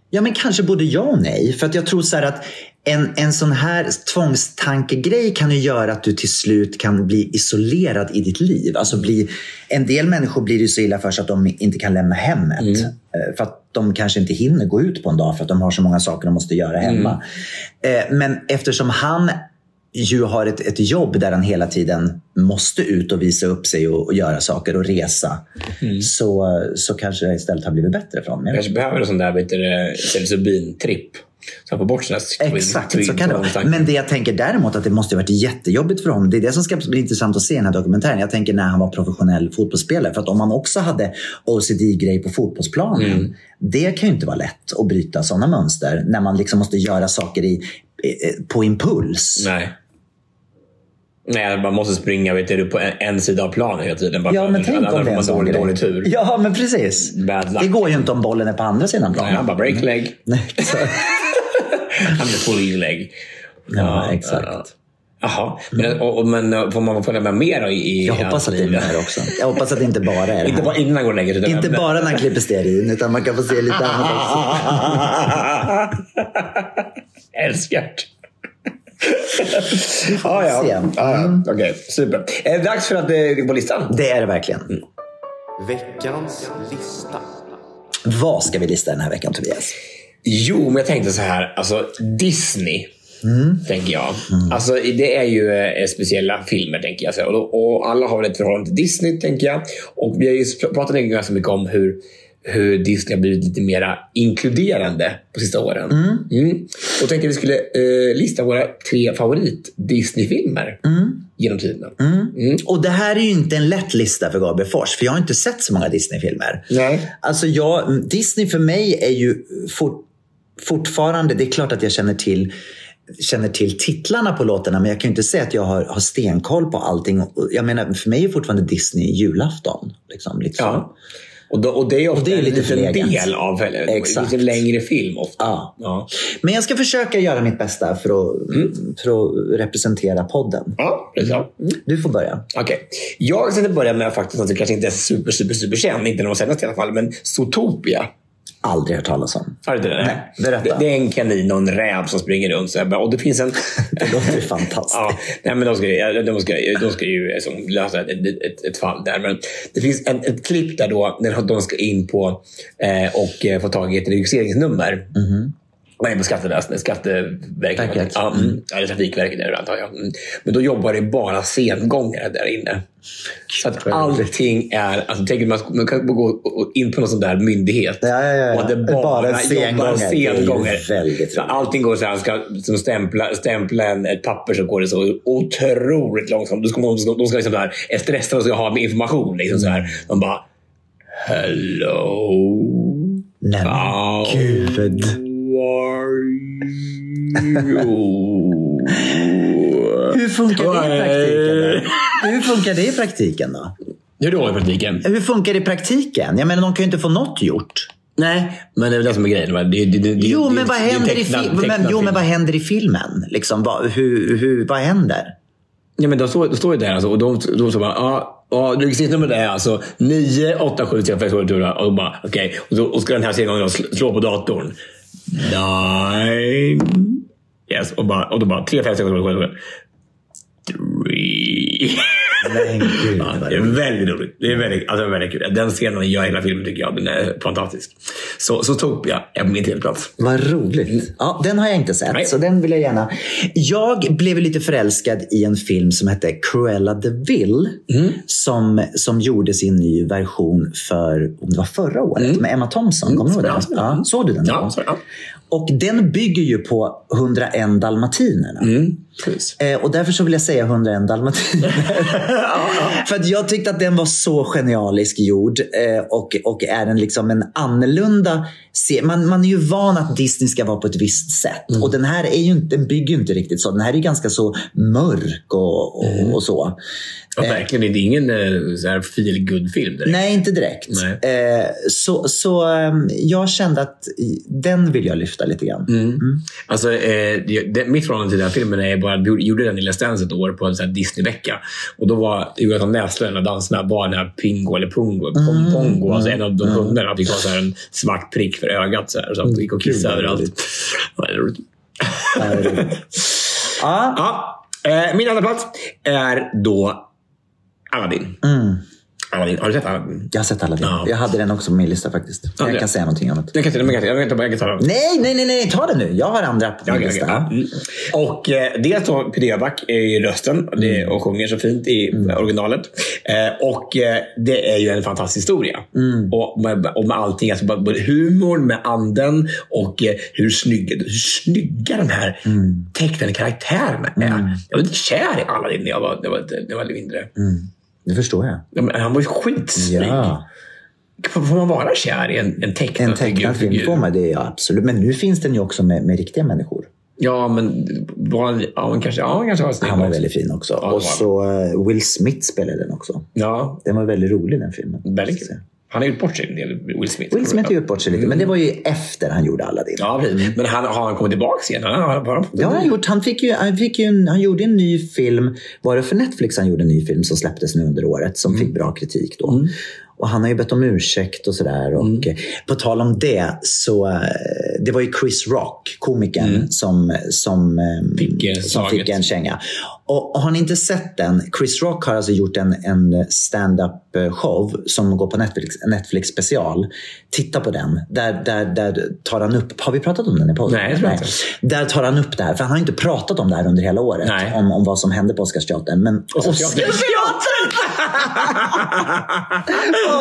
Ja, men kanske både ja och nej. För att jag tror så här att en, en sån här tvångstankegrej kan ju göra att du till slut kan bli isolerad i ditt liv. Alltså bli, en del människor blir ju så illa för sig att de inte kan lämna hemmet. Eh, För att de kanske inte hinner gå ut på en dag för att de har så många saker de måste göra hemma. Eh, Men eftersom han ju har ett, ett jobb där han hela tiden måste ut och visa upp sig och, och göra saker och resa. Så, så kanske det istället har blivit bättre för honom. Jag kanske behöver en sån där psilocybin-tripp. Så han får bort sina twin- Exakt, twin- så kan det vara. Men det jag tänker däremot att det måste ha varit jättejobbigt för honom. Det är det som ska bli intressant att se i den här dokumentären. Jag tänker när han var professionell fotbollsspelare. För att om man också hade OCD-grej på fotbollsplanen. Mm. Det kan ju inte vara lätt att bryta sådana mönster. När man liksom måste göra saker i, på impuls. Nej. Nej, man måste springa vet du, på en, en sida av planen hela tiden. Bara Ja, men tänk om det är en sån dålig, dålig tur. Ja, men precis. Det går ju inte om bollen är på andra sidan planen. Nej, han bara break leg. [LAUGHS] [LAUGHS] Han är full leg. Ja, exakt. ja. Jaha, men, och, och, men eh, får man följa med mer då i, Jag hoppas att det är mer också. Jag hoppas att det inte bara är det [LAUGHS] Inte bara innan han går och lägger sig. Inte bara när han klipper stearin, utan man kan få se lite annat också. [LAUGHS] Älskar ja, ja. ja, ja. Okej, super. Är det dags för att det är på listan? Det är det verkligen. Veckans lista. Vad ska vi lista den här veckan, Tobias? Jo, men jag tänkte så här. Alltså, Disney. Tänker jag. Mm. Alltså, det är ju eh, speciella filmer, tänker jag. Och, då- och alla har väl ett förhållande till Disney, tänker jag. Och vi har ju pr- pratat ganska mycket om hur, hur Disney har blivit lite mer inkluderande på sista åren. Mm. Och tänkte vi skulle eh, lista våra tre favorit Disney-filmer genom tiderna. Mm. Och det här är ju inte en lätt lista för Gabriel Fors, för jag har inte sett så många Disney-filmer. Nej. Alltså jag, Disney för mig är ju fort, fortfarande, det är klart att jag känner till känner till titlarna på låtarna men jag kan ju inte säga att jag har, har stenkoll på allting. Jag menar, för mig är fortfarande Disney julafton. Liksom, lite så. Ja. Och, då, och det är ofta Och det är en lite liten förlegat. del av Exakt. en längre film. Ofta. Ja. Ja. Men jag ska försöka göra mitt bästa för att, för att representera podden. Ja, så. Mm. Du får börja. Okej. Jag tänkte börja med faktiskt något som kanske inte är super, super, super känd. Inte de senaste i alla fall. Men Zootopia. Aldrig hört talas om. Har du inte det? Nej, berätta. Det, det är en kanin och en räv som springer runt. Så bara, och det finns en... [LAUGHS] Det låter [LAUGHS] fantastiskt. Ja, nej, men de ska, de ska, de ska ju liksom lösa ett, ett, ett fall där. Men det finns en, ett klipp där då, när de ska in på eh, och eh, få tag i ett registreringsnummer. Nej, på Skatteväsendet, Skatteverket. Verket. Ja, mm. Eller Trafikverket är det antar jag. Mm. Men då jobbar det bara sengångare där inne. Så att allting är... Alltså, tänk att man, man kan gå in på någon sån där myndighet. Ja, ja, ja. Och det bara, Bara sengångare. sengångare. Så allting går så här. Ska som stämpla, stämpla en, ett papper så går det så otroligt långsamt. Då ska de ska, de ska liksom så här, är stressade och ska ha med information. Liksom så här. De bara... Hello. Nej men gud. Are you? [LAUGHS] Hur funkar det i praktiken? Då? Hur funkar det i praktiken då? Hur då i praktiken? Hur funkar det i praktiken? Jag menar, de kan ju inte få något gjort. Nej, men det är det som är grejen. Det, det, det, Jo, men vad händer, i, fi- men, jo, men vad händer i filmen? Liksom, vad, hur, hur, vad händer? Ja, men de står, de står ju där alltså, och de, de så bara, ja, ja, registreringsnumret är alltså 9, 8, 7, 3, 4, 5, 6, 7, 8, och de bara, okej. Och, så- och ska den här serien slå på datorn. Nine. Yes, och, bara, och då bara 3, 5, 6, 7, 8, 7, 3. Men gud, [LAUGHS] Ja, det är roligt. väldigt roligt. Det är väldigt, alltså väldigt kul. Den scenen gör hela filmen tycker jag. Den är fantastisk. Så, så Topia är på min tredjeplats. Vad roligt. Ja, den har jag inte sett, Nej. så den vill jag gärna. Jag blev lite förälskad i en film som hette Cruella de Vil. Mm. Som, som gjordes i en ny version för, om det var förra året, med Emma Thompson. Kommer du ihåg Mm. Den? ja. Ja, såg du den? Ja, så, ja. Och den bygger ju på 101 dalmatinerna. Mm. Eh, och därför så vill jag säga 101 dalmatiner. [LAUGHS] För att jag tyckte att den var så genialisk gjord eh, och, och är en, liksom en annorlunda... Se- man, man är ju van att Disney ska vara på ett visst sätt. Och den här är ju inte, den bygger ju inte riktigt så. Den här är ganska så mörk och, och, och så. Ja, verkligen. Det är ingen eh, så här feel good film direkt. Nej, inte direkt. Nej. Eh, så så eh, jag kände att den vill jag lyfta lite grann. Mm. Alltså, eh, det, det, mitt förhållande till den här filmen är bara vi gjorde den i Let's Dance ett år på en Disney-vecka. Och då var Jonathan Näslund, en av dansarna, var den här Pingo eller Pungo. Pom, pongo, alltså en av de hundarna. Han fick ha så här en svart prick för ögat. Så här, så han gick och kissade vad överallt. [LAUGHS] [LAUGHS] Ja, Ja, eh, min andra plats är då Aladdin. mm. Aladdin. Har du sett Aladdin? Jag har sett Aladdin. Ja. Jag hade den också på min lista faktiskt. Ja, jag det- kan säga någonting om det. Jag kan jag kan, jag kan, jag kan ta den. Nej, nej, nej, nej, ta den nu. Jag har andra på min Okej, lista. ja. Mm. Och eh, dels då Peter Jöback är ju rösten det, och sjunger så fint i originalet. Eh, och eh, det är ju en fantastisk historia. Och, med, och med allting, alltså både- humorn med anden och eh, hur, snygga, hur snygga de här tecknade karaktärerna är. Jag var lite kär i Aladdin när jag var, när jag var, när jag var lite mindre. Det förstår jag. Ja, men Han var ju skitsnygg. Ja. Får man vara kär i en, en tecknad, En tecknad film får man det, ja, absolut. Men nu finns den ju också med, med riktiga människor. Ja, men var han, ja, han kanske, ja, han kanske var snygg Han var också. väldigt fin också. Ja, och så eh, Will Smith spelade den också. Ja, Den var väldigt rolig den filmen. väldigt kul. Han har gjort bort sig en del, Will Smith. Will Smith har gjort bort sig lite, men det var ju efter han gjorde Aladdin. Ja, precis. Men han, har han kommit tillbaka igen? Han har fått Ja, han, gjort, han, fick ju, han, fick ju en, han gjorde en ny film. Var det för Netflix han gjorde en ny film som släpptes nu under året som fick bra kritik då. Och han har ju bett om ursäkt och sådär. Och eh, På tal om det, så eh, det var ju Chris Rock, komikern, som, som, eh, Fick, som fick en känga. Och, och har ni inte sett den? Chris Rock har alltså gjort en, en stand-up eh, show som går på Netflix, Netflix special. Titta på den. Där, där, där tar han upp, har vi pratat om den i podden? Nej, jag tror inte. Där tar han upp det här, för han har inte pratat om det här under hela året. Nej. Om, om vad som hände på Oscarsteatern. Men Oscarsteatern. [LAUGHS]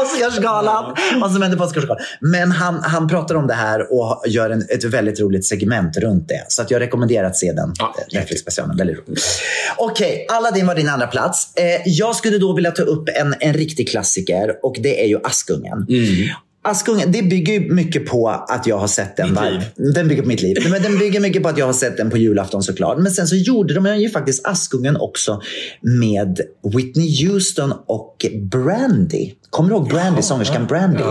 Oscarsgalan! Vad som hände på Oscarsgalan. Men han, han pratar om det här och gör en, ett väldigt roligt segment runt det. Så att jag rekommenderar att se den Ja. eh, Netflix-specialen. Väldigt roligt. Okej, Aladdin var din andra plats. Eh, jag skulle då vilja ta upp en, en riktig klassiker och det är ju Askungen. Askungen, det bygger ju mycket på att jag har sett den. Den bygger på mitt liv. Men den bygger mycket på att jag har sett den på julafton såklart. Men sen så gjorde de ju faktiskt Askungen också med Whitney Houston och Brandy. Kommer du ihåg Brandy, sångerskan Brandy?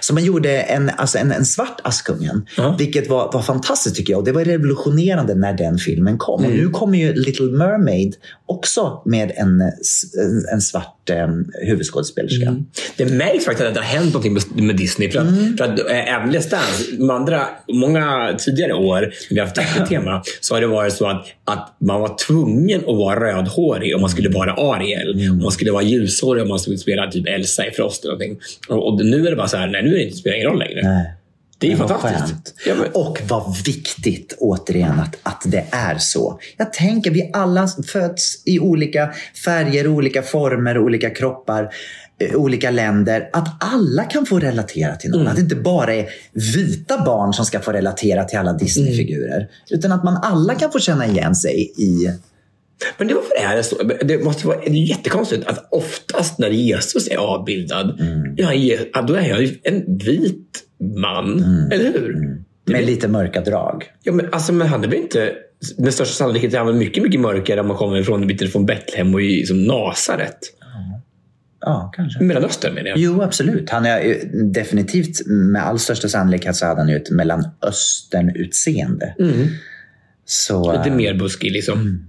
Så man gjorde en, alltså en, en svart Askungen. Vilket var, var fantastiskt tycker jag. Och det var revolutionerande när den filmen kom. Och nu kommer ju Little Mermaid också med en, en, en svart eh, huvudskådespelerska. Det märks faktiskt att det har hänt någonting med- med Disney. För att, för att äh, även Let's Dance, andra, många tidigare år när vi har haft tv-tema, så har det varit så att, att man var tvungen att vara rödhårig om man skulle vara Ariel. Om man skulle vara ljushårig om man skulle spela typ Elsa i Frost. Eller någonting. Och, och nu är det bara så här, nej nu är det inte, spelar ingen roll längre. Nej. Det är ju fantastiskt. Ja, men, Och vad viktigt återigen att, att det är så. Jag tänker vi alla föds i olika färger, olika former, olika kroppar, eh, olika länder. Att alla kan få relatera till någon. Att det inte bara är vita barn som ska få relatera till alla Disney-figurer. Utan att man alla kan få känna igen sig i... Men det, varför är det så? Det, måste vara, det är jättekonstigt att oftast när Jesus är avbildad, ja, Je- då är jag ju en vit man. Eller hur? Med lite mörka drag. Ja, men, alltså, men han är väl inte... Med största sannolikhet är han mycket, mycket mörkare om man kommer från, från Betlehem och i som Nasaret. Ja, kanske. Mellanöstern menar jag. Jo, absolut. Han är definitivt, med all största sannolikhet, så hade han ju ett mellanöstern-utseende. Så, Lite mer buskig liksom.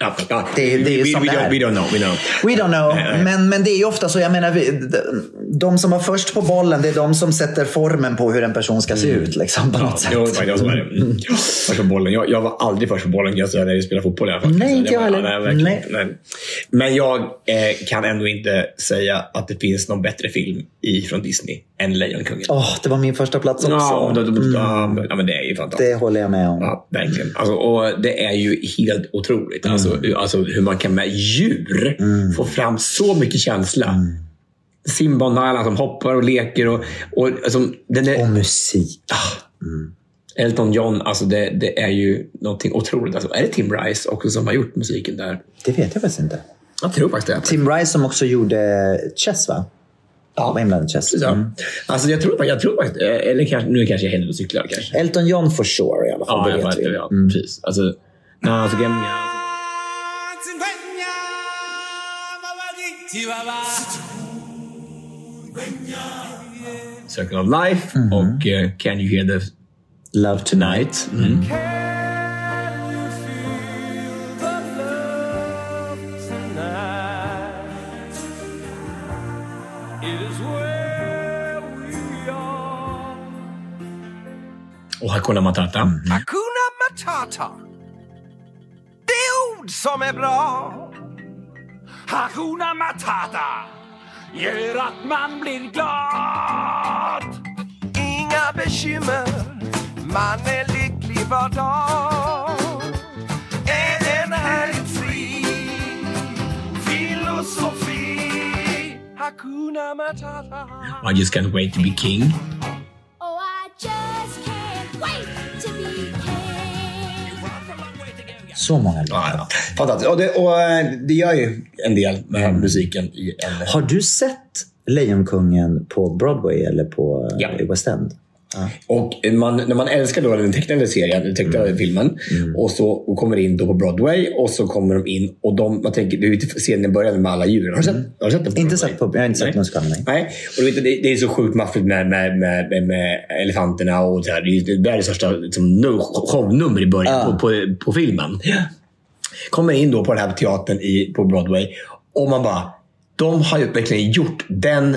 Ja, ja. Det- det är we, som we, det don't, we don't know. We know. We don't know, Nej, nej. men, men det är ju ofta så. Jag menar, vi, de, som var först på bollen, det är de som sätter formen på hur en person ska se ut. Liksom, på något sätt. Är det. Mm. Först på bollen. Jag, jag var aldrig först på bollen just när vi spelade fotboll i alla fall. Nej, inte jag var- heller. Men jag eh, kan ändå inte säga att det finns någon bättre film i, från Disney än Lejonkungen. Åh, det var min första plats också. Ja, då, då, Mm, ja, men- ja, det är ju fantastiskt. det håller jag med om. Ja, verkligen. Alltså, och det är ju helt otroligt. Mm. Alltså, alltså, hur man kan med djur få fram så mycket känsla. Mm. Simba och Nala som hoppar och leker. Och, och, alltså, den är, Och musik. Elton John, alltså det, det är ju någonting otroligt. Alltså, är det Tim Rice också som har gjort musiken där? Det vet jag faktiskt inte. Jag tror faktiskt det. Tim Rice som också gjorde Chess, va? Ja. Var inblandad i Chess. Mm. Alltså, jag tror, jag tror faktiskt, eller kanske, nu kanske jag är och cyklar kanske. Elton John for sure i alla fall. Ja, det jag vet vet, vi. ja, precis. Alltså, nah, så Circle of Life och eh, Can You Hear the Love Tonight. Mm. Och Hakuna Matata. Hakuna Matata. Det är ord som är bra. Hakuna Matata. gör att man blir glad. Inga bekymmer, man är lycklig var dag. Är en härligt fri filosofi. Hakuna Matata. I just can't wait to be king. Så många Ja, ja. Fantastiskt. Och det, och eh, det gör ju en del med musiken i en... Har du sett Lejonkungen på Broadway eller på Ja. i West End? Och man, när man älskar då den tecknade serien, den tecknade filmen, och så och kommer in då på Broadway och så kommer de in och de, man tänker, det är ju scenen i början med alla djuren. Har du sett, har du sett den? Inte sett på, jag har inte sett Nej. musikalen. nej. Nej, och du vet, det, det är så sjukt maffigt med, med, med, med, elefanterna och så här. Det är världens största liksom, nu- shownummer i början Ja. på, på, på filmen. Kommer in då på den här teatern i, på Broadway och man bara, de har ju verkligen gjort den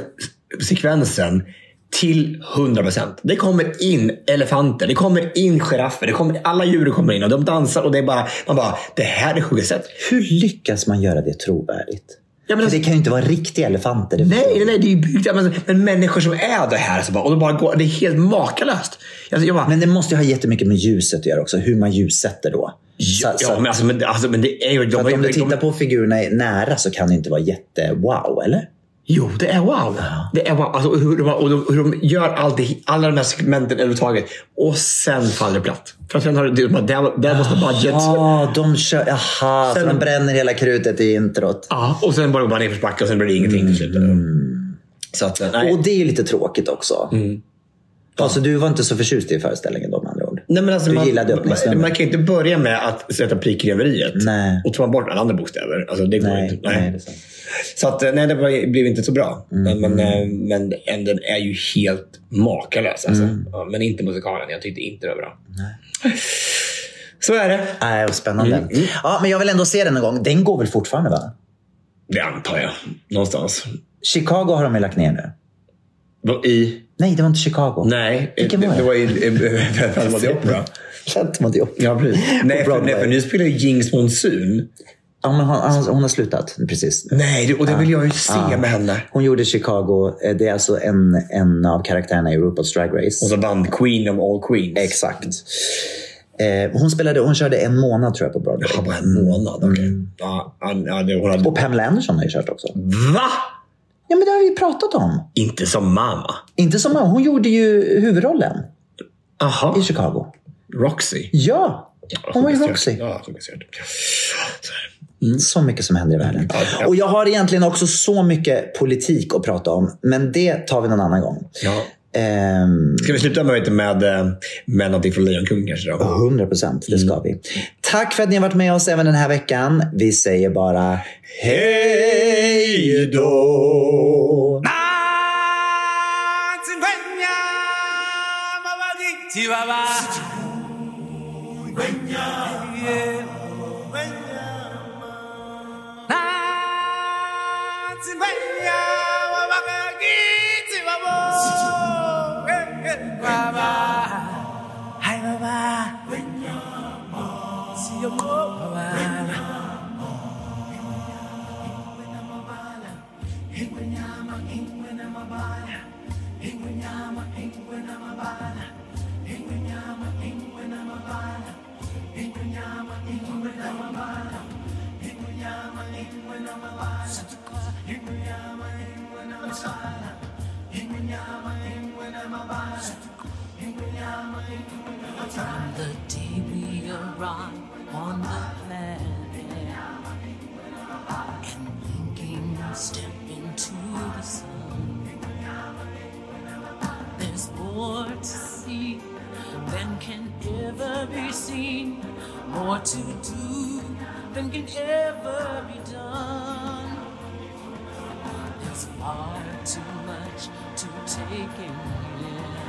sekvensen till 100%. Det kommer in elefanter, det kommer in giraffer, det kommer, alla djur kommer in och de dansar och det är bara, man bara, det här är sjukt sätt. Hur lyckas man göra det trovärdigt? Ja, men alltså- det kan ju inte vara riktiga elefanter. Det Nej, nej, nej, det är byggt men, men människor som är det här. Alltså bara, och de bara går, det är helt makalöst. Alltså, jag bara, Men det måste ju ha jättemycket med ljuset att göra också. Hur man ljussätter då. Så- ja, så- men, alltså, men, alltså, men det är ju... för De, att om du de, tittar på figurerna nära så kan det inte vara jätte-wow, eller? Jo, det är wow. Det är wow. Alltså, hur, de, och de, hur de gör allt, det- alla de här segmenten överhuvudtaget. Och sen faller det platt. För sen har du, det, där, där måste budget. Ja, de kör... Jaha, så Sen- de bränner hela krutet i introt. Ja, och sen bara bara nerförsbacke och sen blir det ingenting till slut. Så nej. Och det är ju lite tråkigt också. Alltså, du var inte så förtjust i föreställningen då? Nej, men alltså, Du man, gillade man, öppningsnumret. man kan ju inte börja med att sätta pikreveriet Nej. och ta bort alla andra bokstäver. Alltså, det går Nej, inte. nej, sant. Så att, nej, det blev inte så bra. Mm. Men, men, eh, men en- den är ju helt makalös. Alltså. Mm. Ja, men inte musikalen. Jag tyckte inte det var bra. Så är det. Nej, vad spännande. Mm, Ja, men jag vill ändå se den en gång. Den går väl fortfarande, va? Det antar jag. Någonstans. Chicago har de ju lagt ner nu. I? Nej, det var inte Chicago. Nej, Vilken det, var det? var i Phantom of the Opera. Phantom of the Opera. Ja, precis. Nej, för, nej, för nu spelar ju Jinx Monsoon. Ja, men hon, hon, hon har slutat precis. Nej, och det vill jag ju se Ja. med henne. Hon gjorde Chicago. Eh, Det är alltså en, en av karaktärerna i RuPaul's Drag Race. Och så vann Queen of all Queens. Exakt. Eh, hon, spelade, hon körde en månad tror jag på Broadway. Ja, bara en månad. Okej. Ja, ja, hon hade... Och Pamela Anderson har ju kört också. Va? Ja, men det har vi ju pratat om. Inte som mamma. Inte som hon gjorde ju huvudrollen Aha. i Chicago. Roxy. Ja, hon var ju Roxy. Ja, stört. Så mycket som händer i världen. Ja, ja. Och jag har egentligen också så mycket politik att prata om. Men det tar vi någon annan gång. Ja. Ehm, Ska vi sluta med, med, eh, med någonting från Lejonkungen kanske? Då? 100 procent, det ska vi. Tack för att ni har varit med oss även den här veckan. Vi säger bara hej då! From the day we arrived on the planet and blinking step into the sun, there's more to see than can ever be seen, more to do than can ever be done. There's far too much to take in here.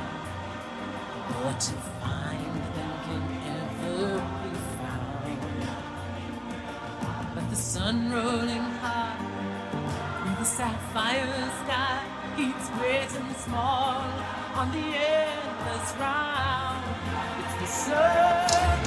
More to find the sun rolling high through the sapphire sky keeps great and small on the endless round. It's the circle